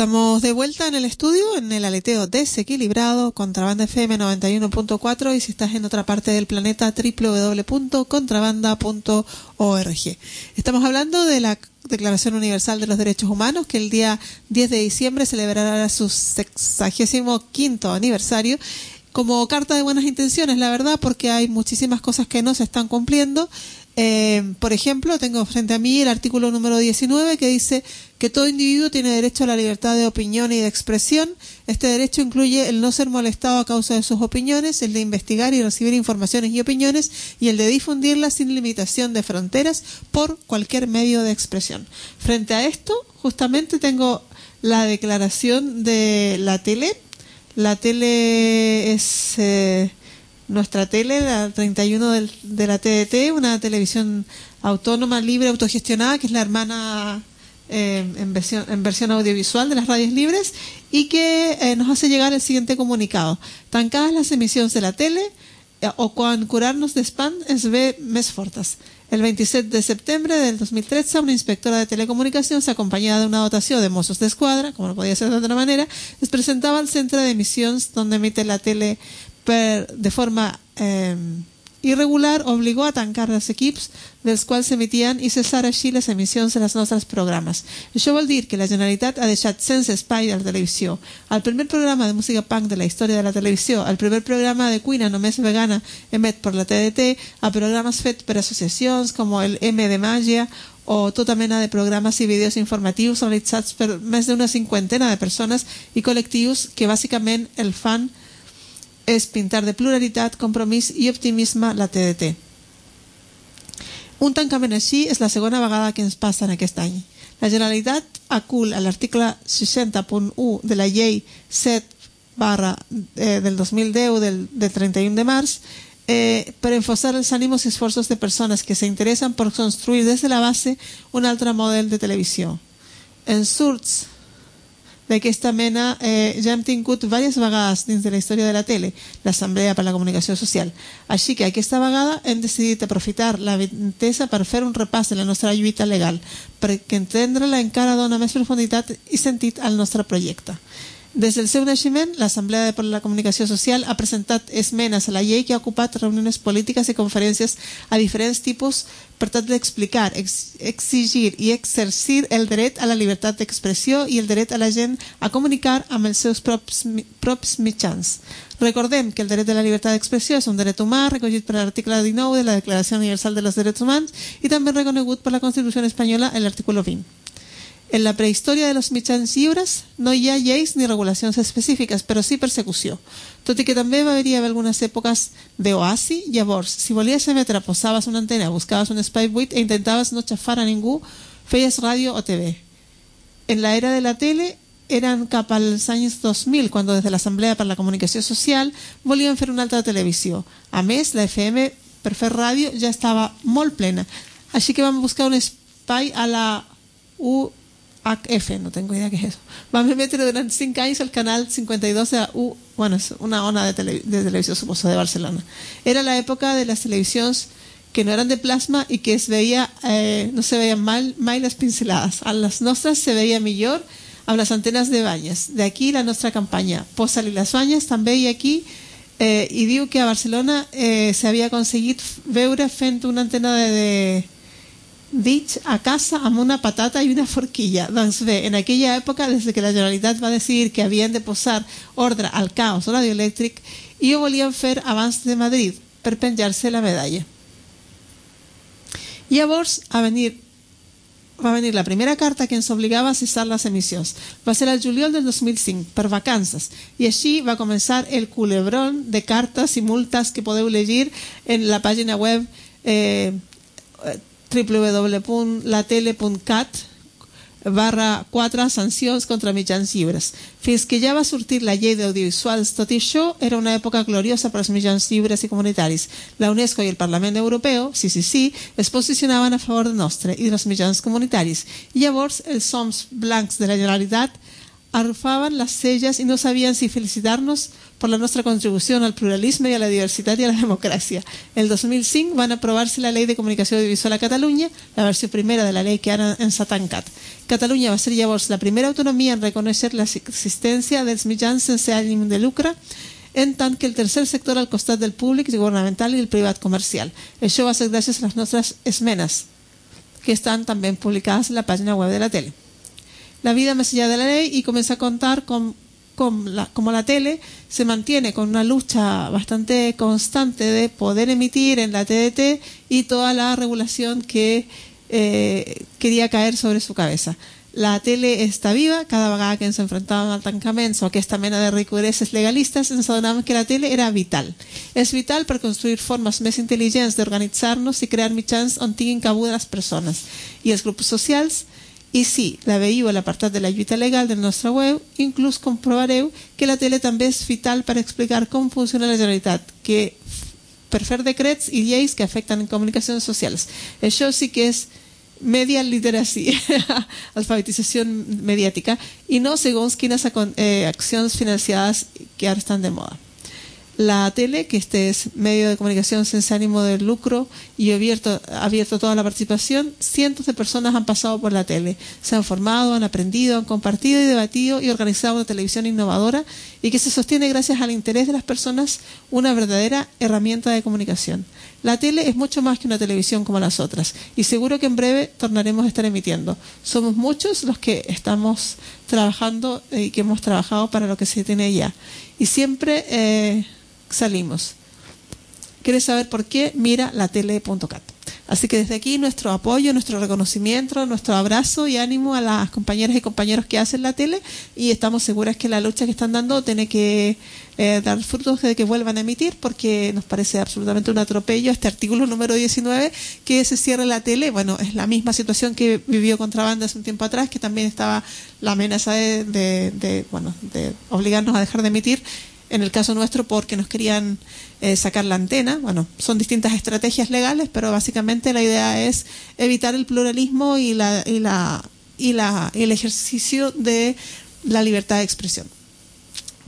Estamos de vuelta en el estudio, en el aleteo desequilibrado, Contrabanda FM 91.4 y si estás en otra parte del planeta, www.contrabanda.org. Estamos hablando de la Declaración Universal de los Derechos Humanos, que el día 10 de diciembre celebrará su 65 aniversario como carta de buenas intenciones, la verdad, porque hay muchísimas cosas que no se están cumpliendo. Eh, por ejemplo, tengo frente a mí el artículo número 19 que dice que todo individuo tiene derecho a la libertad de opinión y de expresión. Este derecho incluye el no ser molestado a causa de sus opiniones, el de investigar y recibir informaciones y opiniones y el de difundirlas sin limitación de fronteras por cualquier medio de expresión. Frente a esto, justamente tengo la declaración de la tele. La tele es eh, nuestra tele, la 31 del- de la TDT, una televisión autónoma, libre, autogestionada, que es la hermana eh, en, versión, en versión audiovisual de las radios libres, y que eh, nos hace llegar el siguiente comunicado. Tancadas las emisiones de la tele, eh, o quan curar-nos d'espant es ve més fortes. El 27 de septiembre del 2013, una inspectora de telecomunicaciones, acompañada de una dotación de mozos de escuadra, como no podía ser de otra manera, es presentaba al centro de emisiones donde emite la tele per, de forma eh, irregular, obligó a tancar els equips dels quals s'emitien i cessar així les emissions de les nostres programes. Això vol dir que la Generalitat ha deixat sense espai a la televisió. El primer programa de música punk de la història de la televisió, el primer programa de cuina només vegana emet per la TDT, a programes fets per associacions com el M de Màgia o tota mena de programes i vídeos informatius realitzats per més d'una cinquantena de persones i col·lectius que bàsicament el fan és pintar de pluralitat, compromís i optimisme la TDT. Un tancament així és la segona vegada que ens passa en aquest any. La Generalitat acul a l'article 60.1 de la llei 7 barra eh, del 2010 del, del 31 de març eh, per enforçar els ànimos i esforços de persones que s'interessen per construir des de la base un altre model de televisió. En surts d'aquesta mena eh, ja hem tingut diverses vegades dins de la història de la tele, l'Assemblea per la Comunicació Social. Així que aquesta vegada hem decidit aprofitar la ventesa per fer un repàs de la nostra lluita legal, perquè entendre-la encara dona més profunditat i sentit al nostre projecte. Des del seu naixement, l'Assemblea per la Comunicació Social ha presentat esmenes a la llei que ha ocupat reunions polítiques i conferències a diferents tipus per tal d'explicar, ex exigir i exercir el dret a la llibertat d'expressió i el dret a la gent a comunicar amb els seus propis, mi- propis mitjans. Recordem que el dret de la llibertat d'expressió és un dret humà recollit per l'article 19 de la Declaració Universal de los Drets Humans i també reconegut per la Constitució espanyola en l'article 20. En la prehistoria de los mitjans lliures no hi ha lleis ni regulacions específiques, però sí persecució. Tot i que també va haver-hi algunes èpoques d'oasi, llavors, si volies emetre, posaves una antena, buscaves un espai buit e intentaves no xafar a ningú, feies ràdio o TV. En la era de la tele eren cap als anys 2000, quan des de l'Assemblea per la Comunicació Social volien fer una altra televisió. A més, la FM per fer ràdio ja estava molt plena. Així que vam buscar un espai a la UHF, no tengo idea qué es eso. Vam emetre durant 5 anys el canal 52 de U, bueno, és una ona de, tele, de televisió, suposo, de Barcelona. Era la època de les televisions que no eren de plasma i que es veia, eh, no se veien mal, mai les pincelades. A les nostres se veia millor amb les antenes de banyes. D'aquí la nostra campanya. Posa-li les banyes també i aquí eh, i diu que a Barcelona eh, s'havia aconseguit veure fent una antena de, de Ditch a casa amb una patata i una forquilla. Doncs bé, en aquella època, des que la Generalitat va decidir que havien de posar ordre al caos radioelèctric, i ho volien fer abans de Madrid per penjar-se la medalla. Llavors a venir, va venir la primera carta que ens obligava a cessar les emissions. Va ser el juliol del 2005, per vacances. I així va començar el culebrón de cartes i multes que podeu llegir en la pàgina web eh, www.latele.cat barra 4 sancions contra mitjans lliures. Fins que ja va sortir la llei d'audiovisuals, tot i això, era una època gloriosa per als mitjans lliures i comunitaris. La UNESCO i el Parlament Europeu, sí, sí, sí, es posicionaven a favor de nostre i dels mitjans comunitaris. I llavors els soms blancs de la Generalitat arrufaven les celles i no sabien si felicitar-nos per la nostra contribució al pluralisme i a la diversitat i a la democràcia. El 2005 van aprovar-se la Llei de Comunicació Audiovisual a Catalunya, la versió primera de la llei que ara ens ha tancat. Catalunya va ser llavors la primera autonomia en reconèixer l'existència dels mitjans sense ànim de lucre, en tant que el tercer sector al costat del públic, governamental i el privat comercial. Això va ser gràcies a les nostres esmenes, que estan també publicades en la pàgina web de la tele. La vida más allá de la ley y comienza a contar con, con la, como la tele se mantiene con una lucha bastante constante de poder emitir en la TDT y toda la regulación que eh, quería caer sobre su cabeza. La tele està viva, cada vegada que ens enfrontàvem al tancament o aquesta mena de ricoreses legalistes ens que la tele era vital. És vital per construir formes més intel·ligents d'organitzar-nos i crear mitjans on tinguin cabuda les persones. I els grups socials i sí, la veieu a l'apartat de la lluita legal del nostre web, inclús comprovareu que la tele també és vital per explicar com funciona la Generalitat, que per fer decrets i lleis que afecten comunicacions socials. Això sí que és media literacy, alfabetització mediàtica, i no segons quines eh, accions financiades que ara estan de moda. La tele, que este es medio de comunicación sin ánimo de lucro y abierto, abierto toda la participación, cientos de personas han pasado por la tele. Se han formado, han aprendido, han compartido y debatido y organizado una televisión innovadora y que se sostiene gracias al interés de las personas una verdadera herramienta de comunicación. La tele es mucho más que una televisión como las otras y seguro que en breve tornaremos a estar emitiendo. Somos muchos los que estamos trabajando y que hemos trabajado para lo que se tiene ya. Y siempre... Eh, salimos. ¿Quieres saber por qué? Mira la tele.cat. Así que desde aquí nuestro apoyo, nuestro reconocimiento, nuestro abrazo y ánimo a las compañeras y compañeros que hacen la tele y estamos seguras que la lucha que están dando tiene que eh, dar frutos de que vuelvan a emitir porque nos parece absolutamente un atropello este artículo número 19 que se cierre la tele. Bueno, es la misma situación que vivió Contrabanda hace un tiempo atrás que también estaba la amenaza de, de, de bueno, de obligarnos a dejar de emitir en el caso nuestro porque nos querían eh, sacar la antena. Bueno, son distintas estrategias legales, pero básicamente la idea es evitar el pluralismo y, la, y, la, y la, el ejercicio de la libertad de expresión.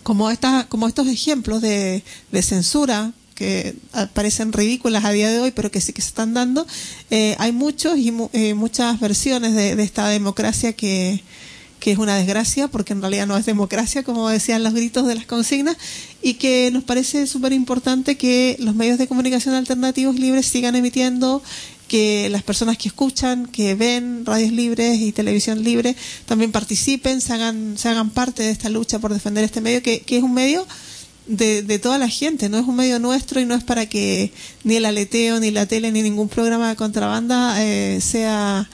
Como, esta, como estos ejemplos de, de censura que parecen ridículas a día de hoy, pero que sí que se están dando, eh, hay muchos y mu eh, muchas versiones de esta democracia que, que es una desgracia porque en realidad no es democracia, como decían los gritos de las consignas, y que nos parece súper importante que los medios de comunicación alternativos libres sigan emitiendo, que las personas que escuchan, que ven radios libres y televisión libre, también participen, se hagan, se hagan parte de esta lucha por defender este medio, que, que es un medio de, de, toda la gente, no es un medio nuestro y no es para que ni el aleteo, ni la tele, ni ningún programa de contrabanda eh, sea...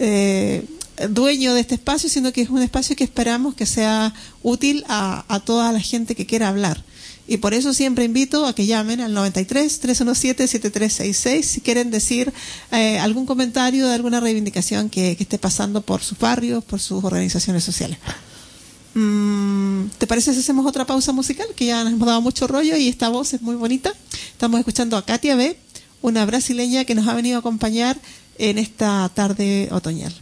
Eh, dueño de este espacio, sino que es un espacio que esperamos que sea útil a, toda la gente que quiera hablar. Y por eso siempre invito a que llamen al 93 317 7366 si quieren decir eh, algún comentario de alguna reivindicación que, que esté pasando por sus barrios, por sus organizaciones sociales. Mm, ¿Te parece si hacemos otra pausa musical? Que ya nos hemos dado mucho rollo y esta voz es muy bonita. Estamos escuchando a Katia B, una brasileña que nos ha venido a acompañar en esta tarde otoñal.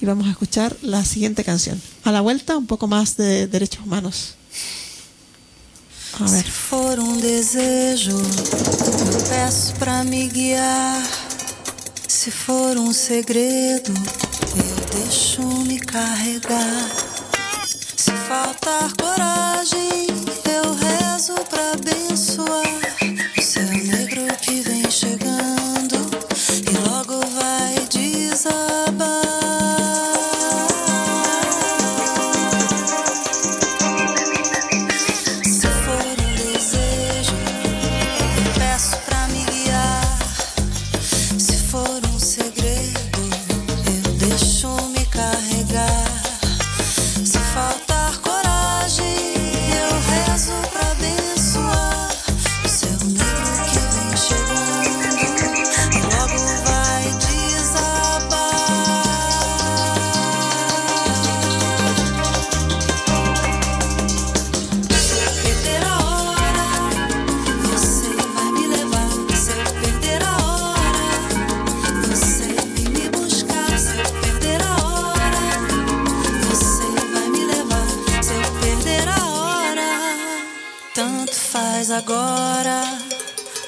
Y vamos a escuchar la siguiente canción. A la vuelta, un poco más de derechos humanos. A ver. Se for um desejo, eu peço pra me guiar. Se for um segredo, eu deixo me carregar. Se faltar coragem, eu rezo pra abençoar o negro que vem chegando e logo vai desabar.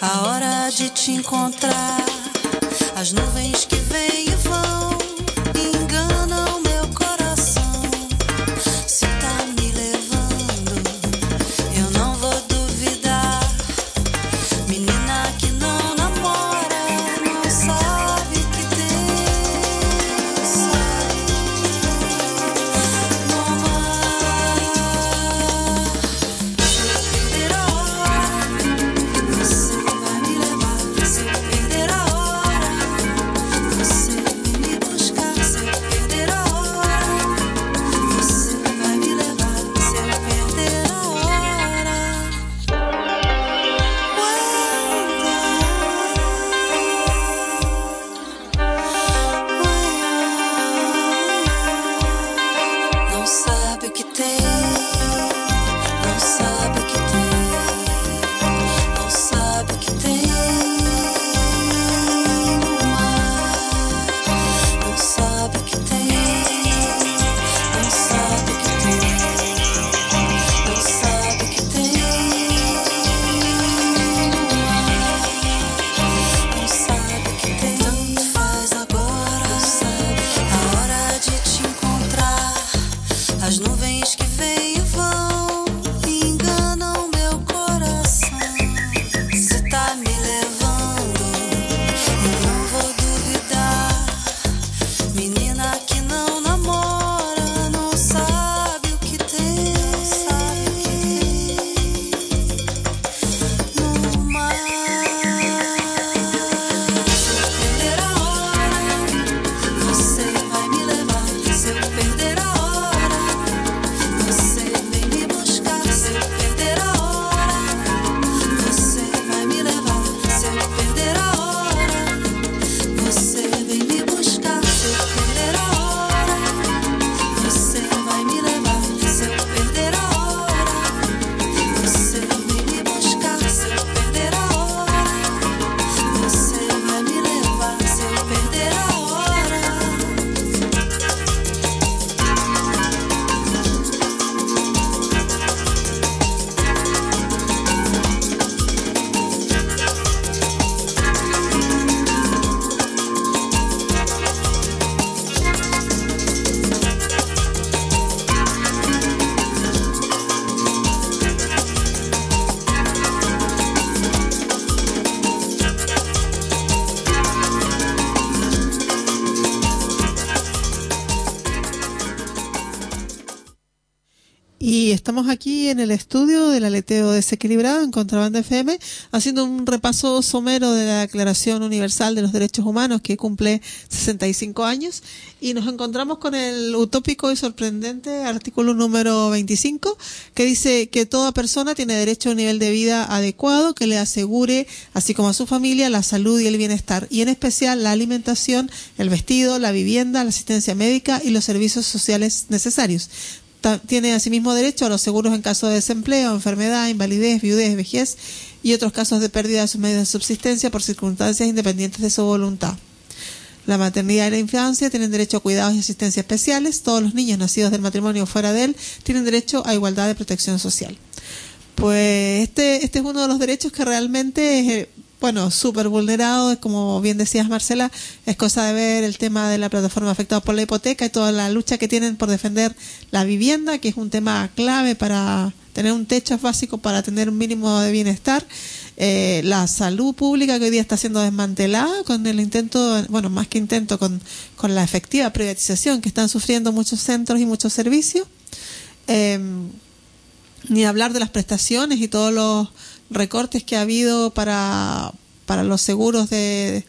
A hora de te encontrar. As nuvens que estamos aquí en el estudio del aleteo desequilibrado en Contrabanda FM haciendo un repaso somero de la Declaración Universal de los Derechos Humanos que cumple 65 años. Y nos encontramos con el utópico y sorprendente artículo número 25 que dice que toda persona tiene derecho a un nivel de vida adecuado que le asegure, así como a su familia, la salud y el bienestar y en especial la alimentación, el vestido, la vivienda, la asistencia médica y los servicios sociales necesarios tiene asimismo derecho a los seguros en caso de desempleo, enfermedad, invalidez, viudez, vejez y otros casos de pérdida de sus medios de subsistencia por circunstancias independientes de su voluntad. La maternidad y la infancia tienen derecho a cuidados y asistencia especiales. Todos los niños nacidos del matrimonio fuera de él tienen derecho a igualdad de protección social. Pues este, este es uno de los derechos que realmente bueno, súper vulnerado, como bien decías Marcela, es cosa de ver el tema de la plataforma afectada por la hipoteca y toda la lucha que tienen por defender la vivienda, que es un tema clave para tener un techo básico, para tener un mínimo de bienestar. Eh, la salud pública que hoy día está siendo desmantelada con el intento, bueno, más que intento, con, con la efectiva privatización que están sufriendo muchos centros y muchos servicios. Eh, ni hablar de las prestaciones y todos los recortes que ha habido para, para los seguros de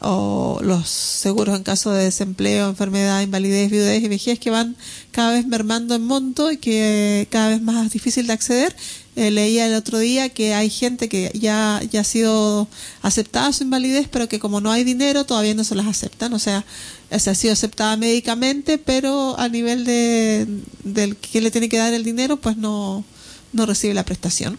o los seguros en caso de desempleo, enfermedad, invalidez, viudez y vejez que van cada vez mermando en monto y que cada vez más difícil de acceder. Eh, leía el otro día que hay gente que ya, ya ha sido aceptada su invalidez, pero que como no hay dinero todavía no se las aceptan. O sea, se ha sido aceptada médicamente, pero a nivel de del que le tiene que dar el dinero, pues no, no recibe la prestación.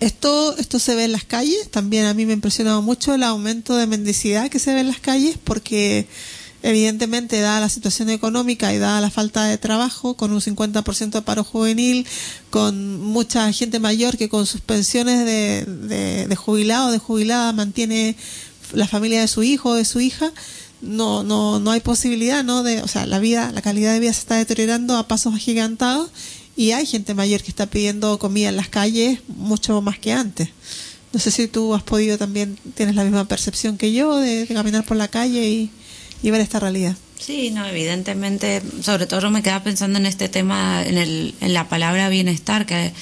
Esto, esto se ve en las calles, también a mí me ha impresionado mucho el aumento de mendicidad que se ve en las calles porque evidentemente dada la situación económica y dada la falta de trabajo, con un 50% de paro juvenil, con mucha gente mayor que con sus pensiones de, de, de jubilado de jubilada mantiene la familia de su hijo o de su hija, no, no, no hay posibilidad, ¿no? De, o sea, la vida, la calidad de vida se está deteriorando a pasos agigantados y hay gente mayor que está pidiendo comida en las calles mucho más que antes. No sé si tú has podido también, tienes la misma percepción que yo de, caminar por la calle y, ver esta realidad. Sí, no, evidentemente, sobre todo me queda pensando en este tema, en, el, en la palabra bienestar, que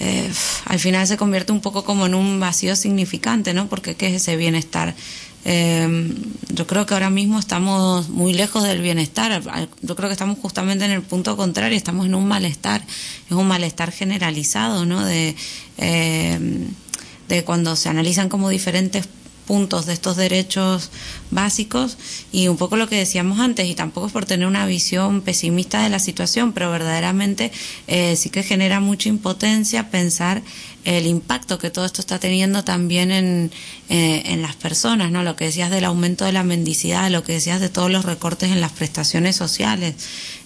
eh, al final se convierte un poco como en un vacío significante, ¿no? Porque ¿qué es ese bienestar? Eh, yo creo que ahora mismo estamos muy lejos del bienestar. Yo creo que estamos justamente en el punto contrario. Estamos en un malestar. Es un malestar generalizado, ¿no? De, eh, de cuando se analizan como diferentes puntos de estos derechos básicos y un poco lo que decíamos antes y tampoco es por tener una visión pesimista de la situación pero verdaderamente eh, sí que genera mucha impotencia pensar el impacto que todo esto está teniendo también en, eh, en las personas, ¿no? Lo que decías del aumento de la mendicidad, lo que decías de todos los recortes en las prestaciones sociales,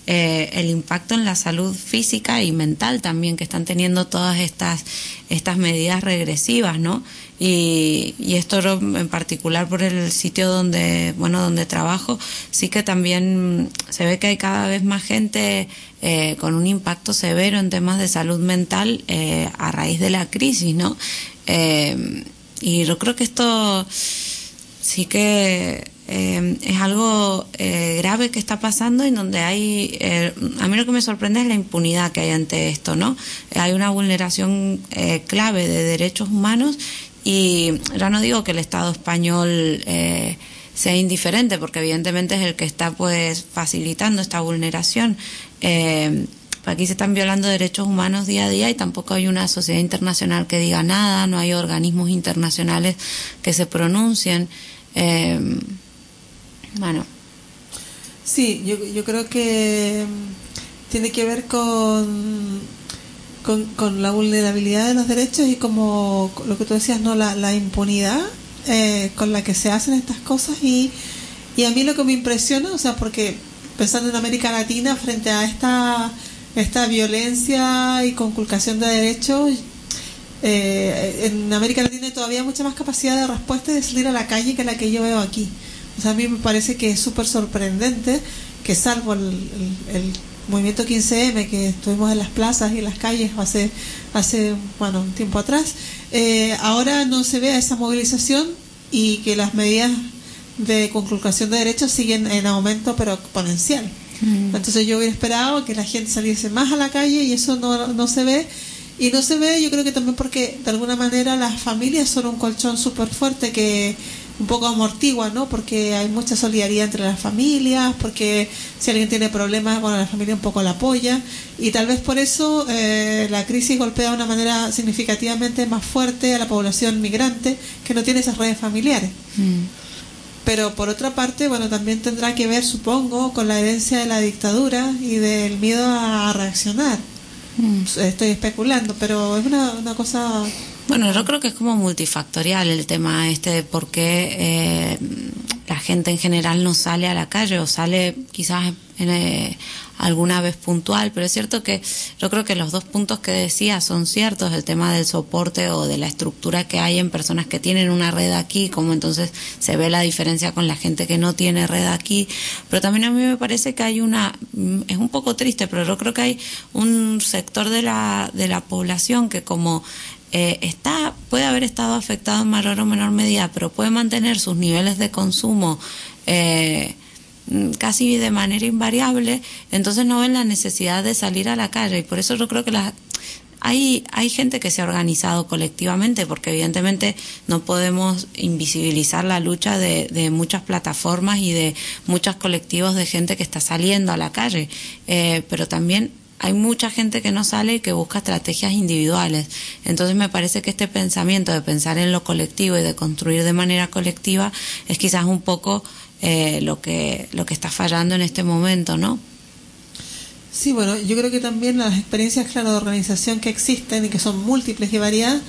eh, el impacto en la salud física y mental también que están teniendo todas estas, estas medidas regresivas, ¿no? Y, y esto en particular por el sitio donde, bueno, donde trabajo, sí que también se ve que hay cada vez más gente eh, con un impacto severo en temas de salud mental eh, a raíz de la crisis, ¿no? Eh, y yo creo que esto sí que es algo grave que está pasando y donde hay, a mí lo que me sorprende es la impunidad que hay ante esto, ¿no? Hay una vulneración clave de derechos humanos y ya no digo que el Estado español sea indiferente, porque evidentemente es el que está pues facilitando esta vulneración. Eh, aquí se están violando derechos humanos día a día y tampoco hay una sociedad internacional que diga nada, no hay organismos internacionales que se pronuncien. Eh, bueno. Sí, yo, yo creo que tiene que ver con, con, con, la vulnerabilidad de los derechos y como lo que tú decías, no la, la impunidad eh, con la que se hacen estas cosas y, y a mí lo que me impresiona, o sea, porque pensando en América Latina frente a esta, esta violencia y conculcación de derechos, eh, en América Latina hay todavía mucha más capacidad de respuesta y de salir a la calle que la que yo veo aquí. O sea, a mí me parece que es súper sorprendente que salvo el, el, movimiento 15M que estuvimos en las plazas y en las calles hace, hace bueno, un tiempo atrás, eh, ahora no se ve esa movilización y que las medidas de conculcación de derechos siguen en aumento pero exponencial. Entonces yo hubiera esperado que la gente saliese más a la calle y eso no, no se ve. Y no se ve, yo creo que también porque de alguna manera las familias son un colchón súper fuerte que un poco amortigua, ¿no? Porque hay mucha solidaridad entre las familias, porque si alguien tiene problemas, bueno, la familia un poco la apoya y tal vez por eso eh, la crisis golpea de una manera significativamente más fuerte a la población migrante que no tiene esas redes familiares. Pero por otra parte, bueno, también tendrá que ver, supongo, con la herencia de la dictadura y del miedo a reaccionar. Estoy especulando, pero es una, una cosa Bueno, yo creo que es como multifactorial el tema este de por qué eh, la gente en general no sale a la calle o sale quizás en, eh, alguna vez puntual, pero es cierto que yo creo que los dos puntos que decía son ciertos, el tema del soporte o de la estructura que hay en personas que tienen una red aquí, como entonces se ve la diferencia con la gente que no tiene red aquí, pero también a mí me parece que hay una, mm, es un poco triste, pero yo creo que hay un sector de la, de la población que como eh, está puede haber estado afectado en mayor o menor medida, pero puede mantener sus niveles de consumo eh, mm, casi de manera invariable, entonces no ven la necesidad de salir a la calle. Y por eso yo creo que la, hay, hay gente que se ha organizado colectivamente, porque evidentemente no podemos invisibilizar la lucha de, de muchas plataformas y de muchos colectivos de gente que está saliendo a la calle, eh, pero también hay mucha gente que no sale y que busca estrategias individuales. Entonces me parece que este pensamiento de pensar en lo colectivo y de construir de manera colectiva es quizás un poco eh, lo que lo que está fallando en este momento, ¿no? Sí, bueno, yo creo que también las experiencias, claro, de organización que existen y que son múltiples y variadas,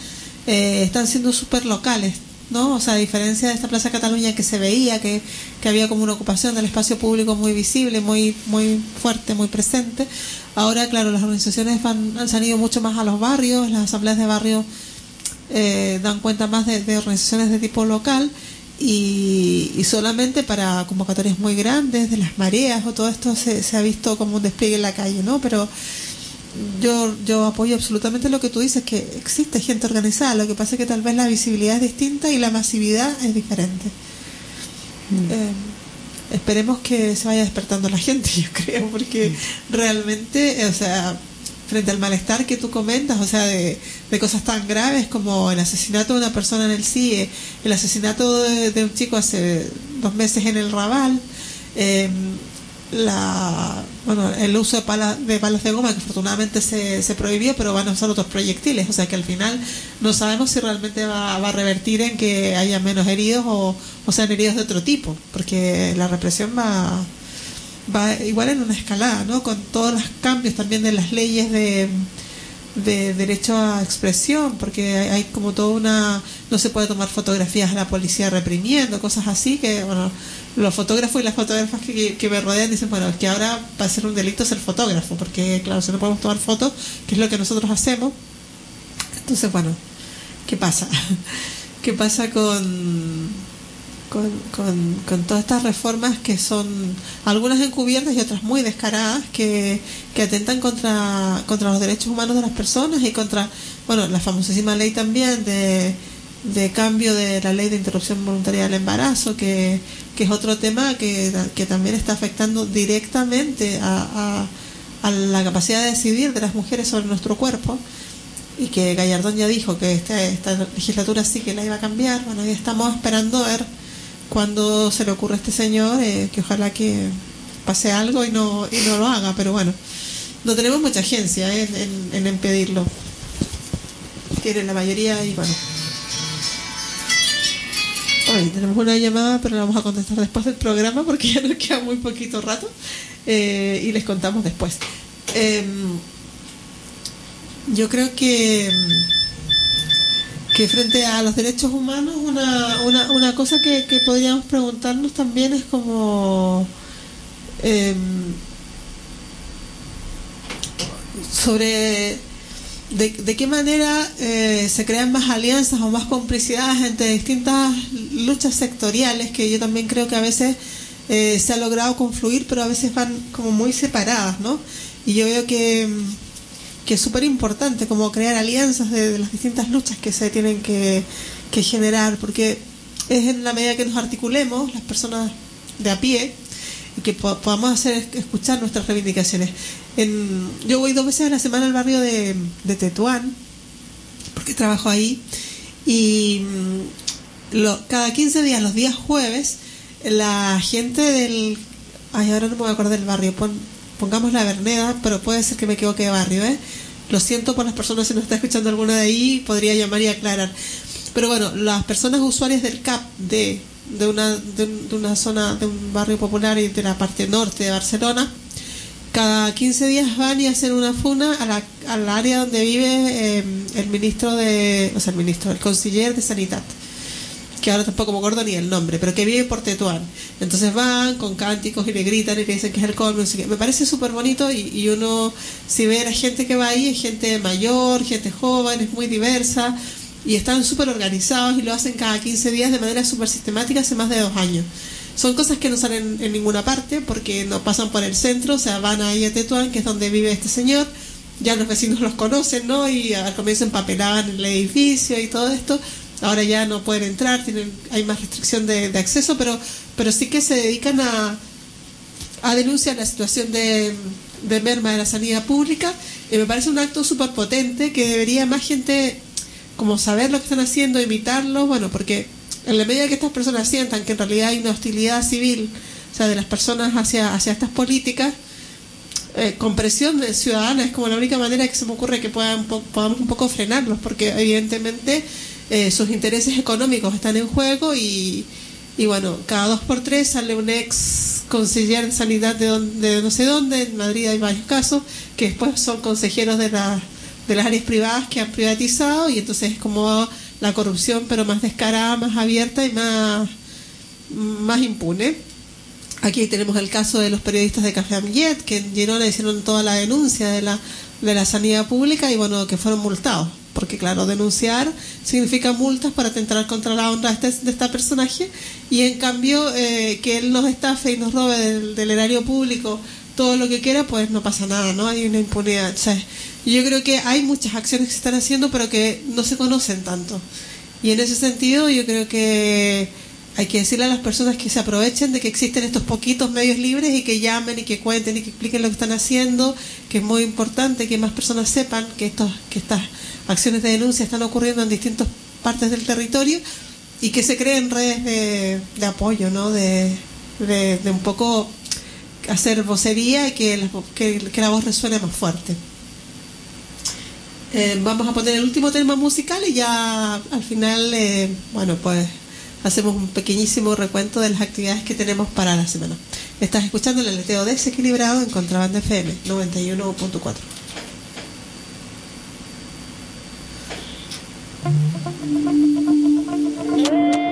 eh, están siendo súper locales, ¿no? O sea, a diferencia de esta Plaza Cataluña que se veía que, que había como una ocupación del espacio público muy visible, muy muy fuerte, muy presente, ahora, claro, las organizaciones van, han salido mucho más a los barrios, las asambleas de barrio eh, dan cuenta más de, de organizaciones de tipo local y, y solamente para convocatorias muy grandes, de las mareas o todo esto se, se ha visto como un despliegue en la calle, ¿no? Pero yo, yo apoyo absolutamente lo que tú dices, que existe gente organizada, lo que pasa es que tal vez la visibilidad es distinta y la masividad es diferente. Eh, esperemos que se vaya despertando la gente, yo creo, porque realmente, eh, o sea, frente al malestar que tú comentas, o sea, de, de cosas tan graves como el asesinato de una persona en el CIE, el asesinato de, de un chico hace dos meses en el Raval, eh, la bueno el uso de, pala, de balas de goma que afortunadamente se, se prohibió pero van a usar otros proyectiles. O sea que al final no sabemos si realmente va, va a revertir en que haya menos heridos o, sean heridos de otro tipo porque la represión va va igual en una escalada no con todos los cambios también de las leyes de de derecho a expresión, porque hay, hay, como toda una... no se puede tomar fotografías a la policía reprimiendo, cosas así, que bueno, los fotógrafos y las fotógrafas que, me rodean dicen, bueno, que ahora va a ser un delito ser fotógrafo, porque claro, si no podemos tomar fotos, que es lo que nosotros hacemos, entonces bueno, ¿qué pasa? ¿Qué pasa con, con, con, con, todas estas reformas que son algunas encubiertas y otras muy descaradas que, que atentan contra, contra los derechos humanos de las personas y contra, bueno, la famosísima ley también de, de cambio de la ley de interrupción voluntaria del embarazo, que, que es otro tema que, que también está afectando directamente a, a, la capacidad de decidir de las mujeres sobre nuestro cuerpo. Y que Gallardón ya dijo que esta, esta legislatura sí que la iba a cambiar. Bueno, y estamos esperando ver cuando se le ocurre a este señor eh, que ojalá que pase algo y no y no lo haga. Pero bueno no tenemos mucha agencia en, en, impedirlo. Tiene la mayoría y bueno tenemos una llamada pero la vamos a contestar después del programa porque ya nos queda muy poquito rato eh, y les contamos después. Yo creo que que frente a los derechos humanos una, una, una cosa que, que, podríamos preguntarnos también es como eh, sobre de, de, qué manera eh, se crean más alianzas o más complicidades entre distintas luchas sectoriales que yo también creo que a veces eh, se ha logrado confluir pero a veces van como muy separadas ¿no? y yo veo que que es súper importante, como crear alianzas de, de, las distintas luchas que se tienen que, que, generar, porque es en la medida que nos articulemos, las personas de a pie, y que po- podamos hacer escuchar nuestras reivindicaciones. Yo voy dos veces a la semana al barrio de, Tetuán, porque trabajo ahí, y mm, cada 15 días, los días jueves, la gente del... Ay, ahora no me voy a acordar del barrio, pon- pongamos la Verneda, pero puede ser que me equivoque de barrio, ¿eh? Lo siento por las personas si nos está escuchando alguna de ahí, podría llamar y aclarar. Pero bueno, las personas usuarias del CAP de, de, una, de, de una zona, de un barrio popular y de la parte norte de Barcelona, cada 15 días van y hacen una funa a la, al área donde vive eh, el ministro de, o sea, el ministro, el consiller de Sanidad, que ahora tampoco me acuerdo ni el nombre, pero que vive por Tetuán. Entonces van con cánticos y le gritan y le dicen que es el colmo, no sé qué. Me parece súper bonito y, y uno, si ve a la gente que va ahí, es gente mayor, gente joven, es muy diversa y están súper organizados y lo hacen cada 15 días de manera súper sistemática hace más de dos años. Son cosas que no salen en ninguna parte porque no pasan por el centro, o sea, van ahí a Tetuán, que es donde vive este señor. Ya los vecinos los conocen, ¿no? Y al comienzo empapelaban el edificio y todo esto. Ahora ya no pueden entrar, tienen, hay más restricción de, de acceso, pero, pero sí que se dedican a, a denunciar la situación de, de merma de la sanidad pública. Y me parece un acto súper potente que debería más gente como saber lo que están haciendo, imitarlo, bueno, porque en la medida que estas personas sientan que en realidad hay una hostilidad civil, o sea, de las personas hacia, hacia estas políticas, eh, con presión de ciudadana es como la única manera que se me ocurre que puedan, po- podamos un poco frenarlos, porque evidentemente eh, sus intereses económicos están en juego y, y bueno, cada dos por tres sale un ex consejero de sanidad de, don- de no sé dónde, en Madrid hay varios casos, que después son consejeros de, la- de las áreas privadas que han privatizado y entonces es como la corrupción pero más descarada, más abierta y más, más impune. Aquí tenemos el caso de los periodistas de Café Amguet, que en Girona hicieron toda la denuncia de la, de la sanidad pública y bueno, que fueron multados. Porque claro, denunciar significa multas para atentar contra la honra de este, de este personaje y en cambio eh, que él nos estafe y nos robe del, del erario público todo lo que quiera, pues no pasa nada, ¿no? Hay una impunidad. O sea, yo creo que hay muchas acciones que se están haciendo pero que no se conocen tanto. Y en ese sentido yo creo que hay que decirle a las personas que se aprovechen de que existen estos poquitos medios libres y que llamen y que cuenten y que expliquen lo que están haciendo, que es muy importante que más personas sepan que, estos, que estas acciones de denuncia están ocurriendo en distintas partes del territorio y que se creen redes de, de apoyo, ¿no? De, de, de un poco hacer vocería y que la, voz resuene más fuerte. Eh, vamos a poner el último tema musical y ya al final, eh, bueno, pues hacemos un pequeñísimo recuento de las actividades que tenemos para la semana. Estás escuchando el aleteo desequilibrado en Contrabanda FM 91.4. Eu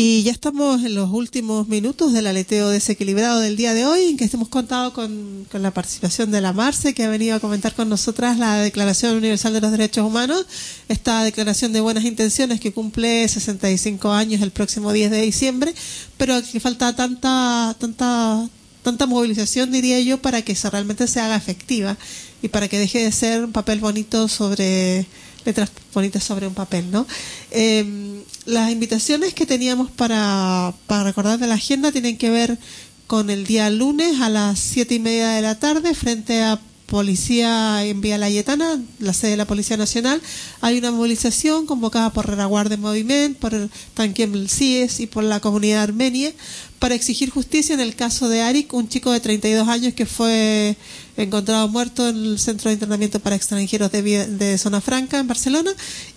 Y ya estamos en los últimos minutos del aleteo desequilibrado del día de hoy, en que hemos contado con, con la participación de la Marce, que ha venido a comentar con nosotras la Declaración Universal de los Derechos Humanos, esta declaración de buenas intenciones que cumple 65 años el próximo 10 de diciembre, pero que falta tanta, tanta, tanta movilización, diría yo, para que se realmente se haga efectiva y para que deje de ser un papel bonito sobre letras bonitas sobre un papel, ¿no? Eh, las invitaciones que teníamos para, para recordar de la agenda tienen que ver con el día lunes a las siete y media de la tarde frente a Policía en Vía Layetana, la sede de la Policía Nacional, hay una movilización convocada por Renaguardia Moviment, por el Tanquem CIES y por la comunidad armenia para exigir justicia en el caso de Arik, un chico de 32 años que fue encontrado muerto en el Centro de Internamiento para Extranjeros de, de Zona Franca en Barcelona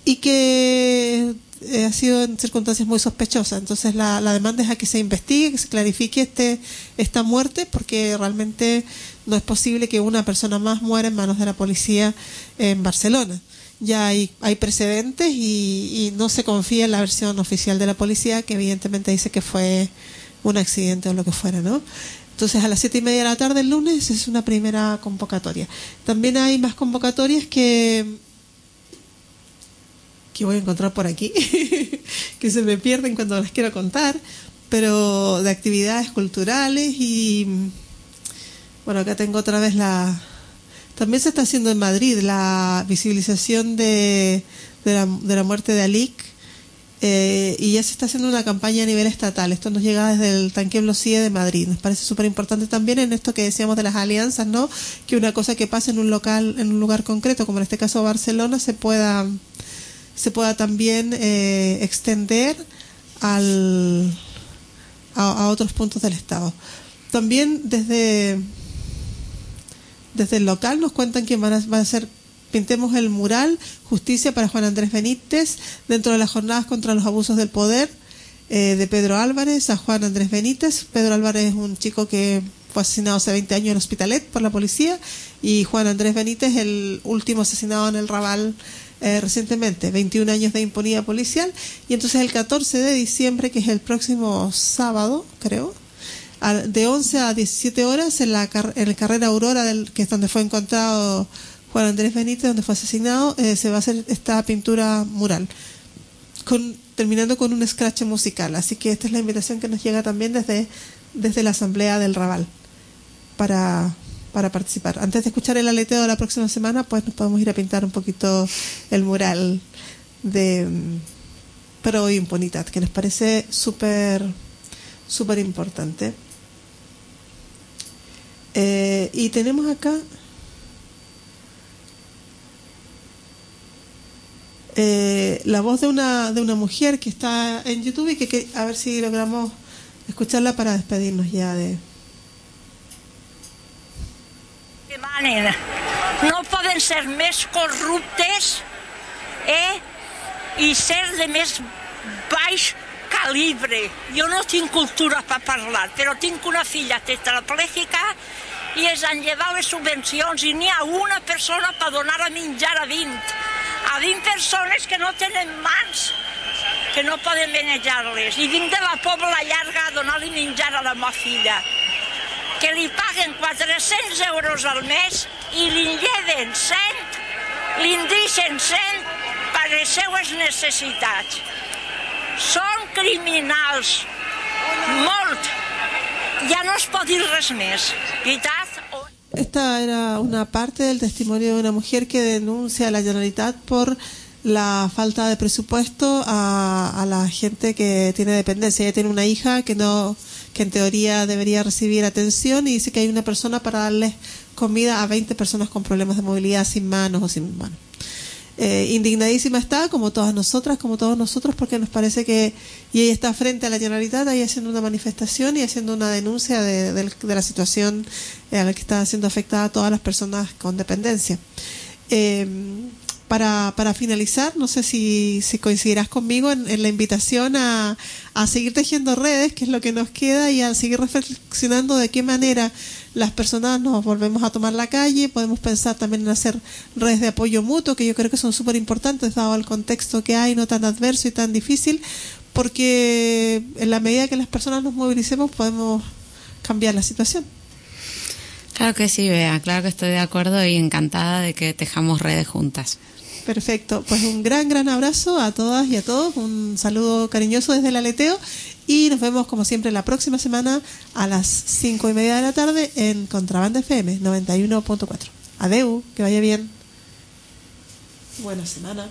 y que eh, ha sido en circunstancias muy sospechosas. Entonces la, la demanda es a que se investigue, que se clarifique este, esta muerte, porque realmente no es posible que una persona más muera en manos de la policía en Barcelona. Ya hay, hay precedentes y, y no se confía en la versión oficial de la policía, que evidentemente dice que fue un accidente o lo que fuera, ¿no? Entonces a las siete y media de la tarde el lunes es una primera convocatoria. También hay más convocatorias que que voy a encontrar por aquí, que se me pierden cuando las quiero contar, pero de actividades culturales y bueno, acá tengo otra vez la... También se está haciendo en Madrid la visibilización de, de, la, de la muerte de Alik eh, y ya se está haciendo una campaña a nivel estatal. Esto nos llega desde el Tanqueblo CIE de Madrid. Nos parece súper importante también en esto que decíamos de las alianzas, ¿no? Que una cosa que pasa en un local, en un lugar concreto, como en este caso Barcelona, se pueda se pueda también eh, extender al, a, otros puntos del Estado. También desde, desde el local nos cuentan que van a, van hacer, pintemos el mural Justicia para Juan Andrés Benítez dentro de las jornadas contra los abusos del poder eh, de Pedro Álvarez a Juan Andrés Benítez. Pedro Álvarez es un chico que fue asesinado hace 20 años en Hospitalet por la policía y Juan Andrés Benítez el último asesinado en el Raval eh, recientemente, 21 años de impunidad policial. Y entonces el 14 de diciembre, que es el próximo sábado, creo, de 11 a 17 horas en la, car- en la carrera Aurora, del, que es donde fue encontrado Juan Andrés Benítez, donde fue asesinado, eh, se va a hacer esta pintura mural. Con, terminando con un scratch musical. Así que esta es la invitación que nos llega también desde, desde la Asamblea del Raval para, para participar. Antes de escuchar el aleteo de la próxima semana, pues nos podemos ir a pintar un poquito el mural de mm, Pro Impunidad, que nos parece súper súper importante. Eh, y tenemos acá eh, la voz de una, de una mujer que está en YouTube y que, que a ver si logramos escucharla para despedirnos ya de... demanen. No poden ser més corruptes eh? i ser de més baix calibre. Jo no tinc cultura per parlar, però tinc una filla tetraplègica i es han llevat les subvencions i n'hi ha una persona per donar a menjar a 20. A 20 persones que no tenen mans, que no poden manejar-les. I vinc de la Pobla Llarga a donar-li menjar a la meva filla que li paguen 400 euros al mes i li lleven 100, li deixen 100 per les seues necessitats. Són criminals, molt. Ja no es pot dir res més, veritat? Esta era una parte del testimonio de una mujer que denuncia a la Generalitat por la falta de presupuesto a, a la gente que tiene dependencia. Ella tiene una hija que no que en teoría debería recibir atención y dice que hay una persona para darles comida a 20 personas con problemas de movilidad sin manos o sin manos. Eh, indignadísima está, como todas nosotras, como todos nosotros, porque nos parece que, y ella está frente a la Generalitat ahí haciendo una manifestación y haciendo una denuncia de, de- de la situación eh, a la que están siendo afectadas todas las personas con dependencia. Eh, para, para finalizar, no sé si, si coincidirás conmigo en, la invitación a, a seguir tejiendo redes, que es lo que nos queda, y a seguir reflexionando de qué manera las personas nos volvemos a tomar la calle. Podemos pensar también en hacer redes de apoyo mutuo, que yo creo que son súper importantes, dado el contexto que hay, no tan adverso y tan difícil, porque en la medida que las personas nos movilicemos podemos cambiar la situación. Claro que sí, Bea, claro que estoy de acuerdo y encantada de que tejamos redes juntas. Perfecto, pues un gran, gran abrazo a todas y a todos, un saludo cariñoso desde el aleteo y nos vemos como siempre la próxima semana a las cinco y media de la tarde en Contrabanda FM 91.4. Adeu, que vaya bien. Buena semana.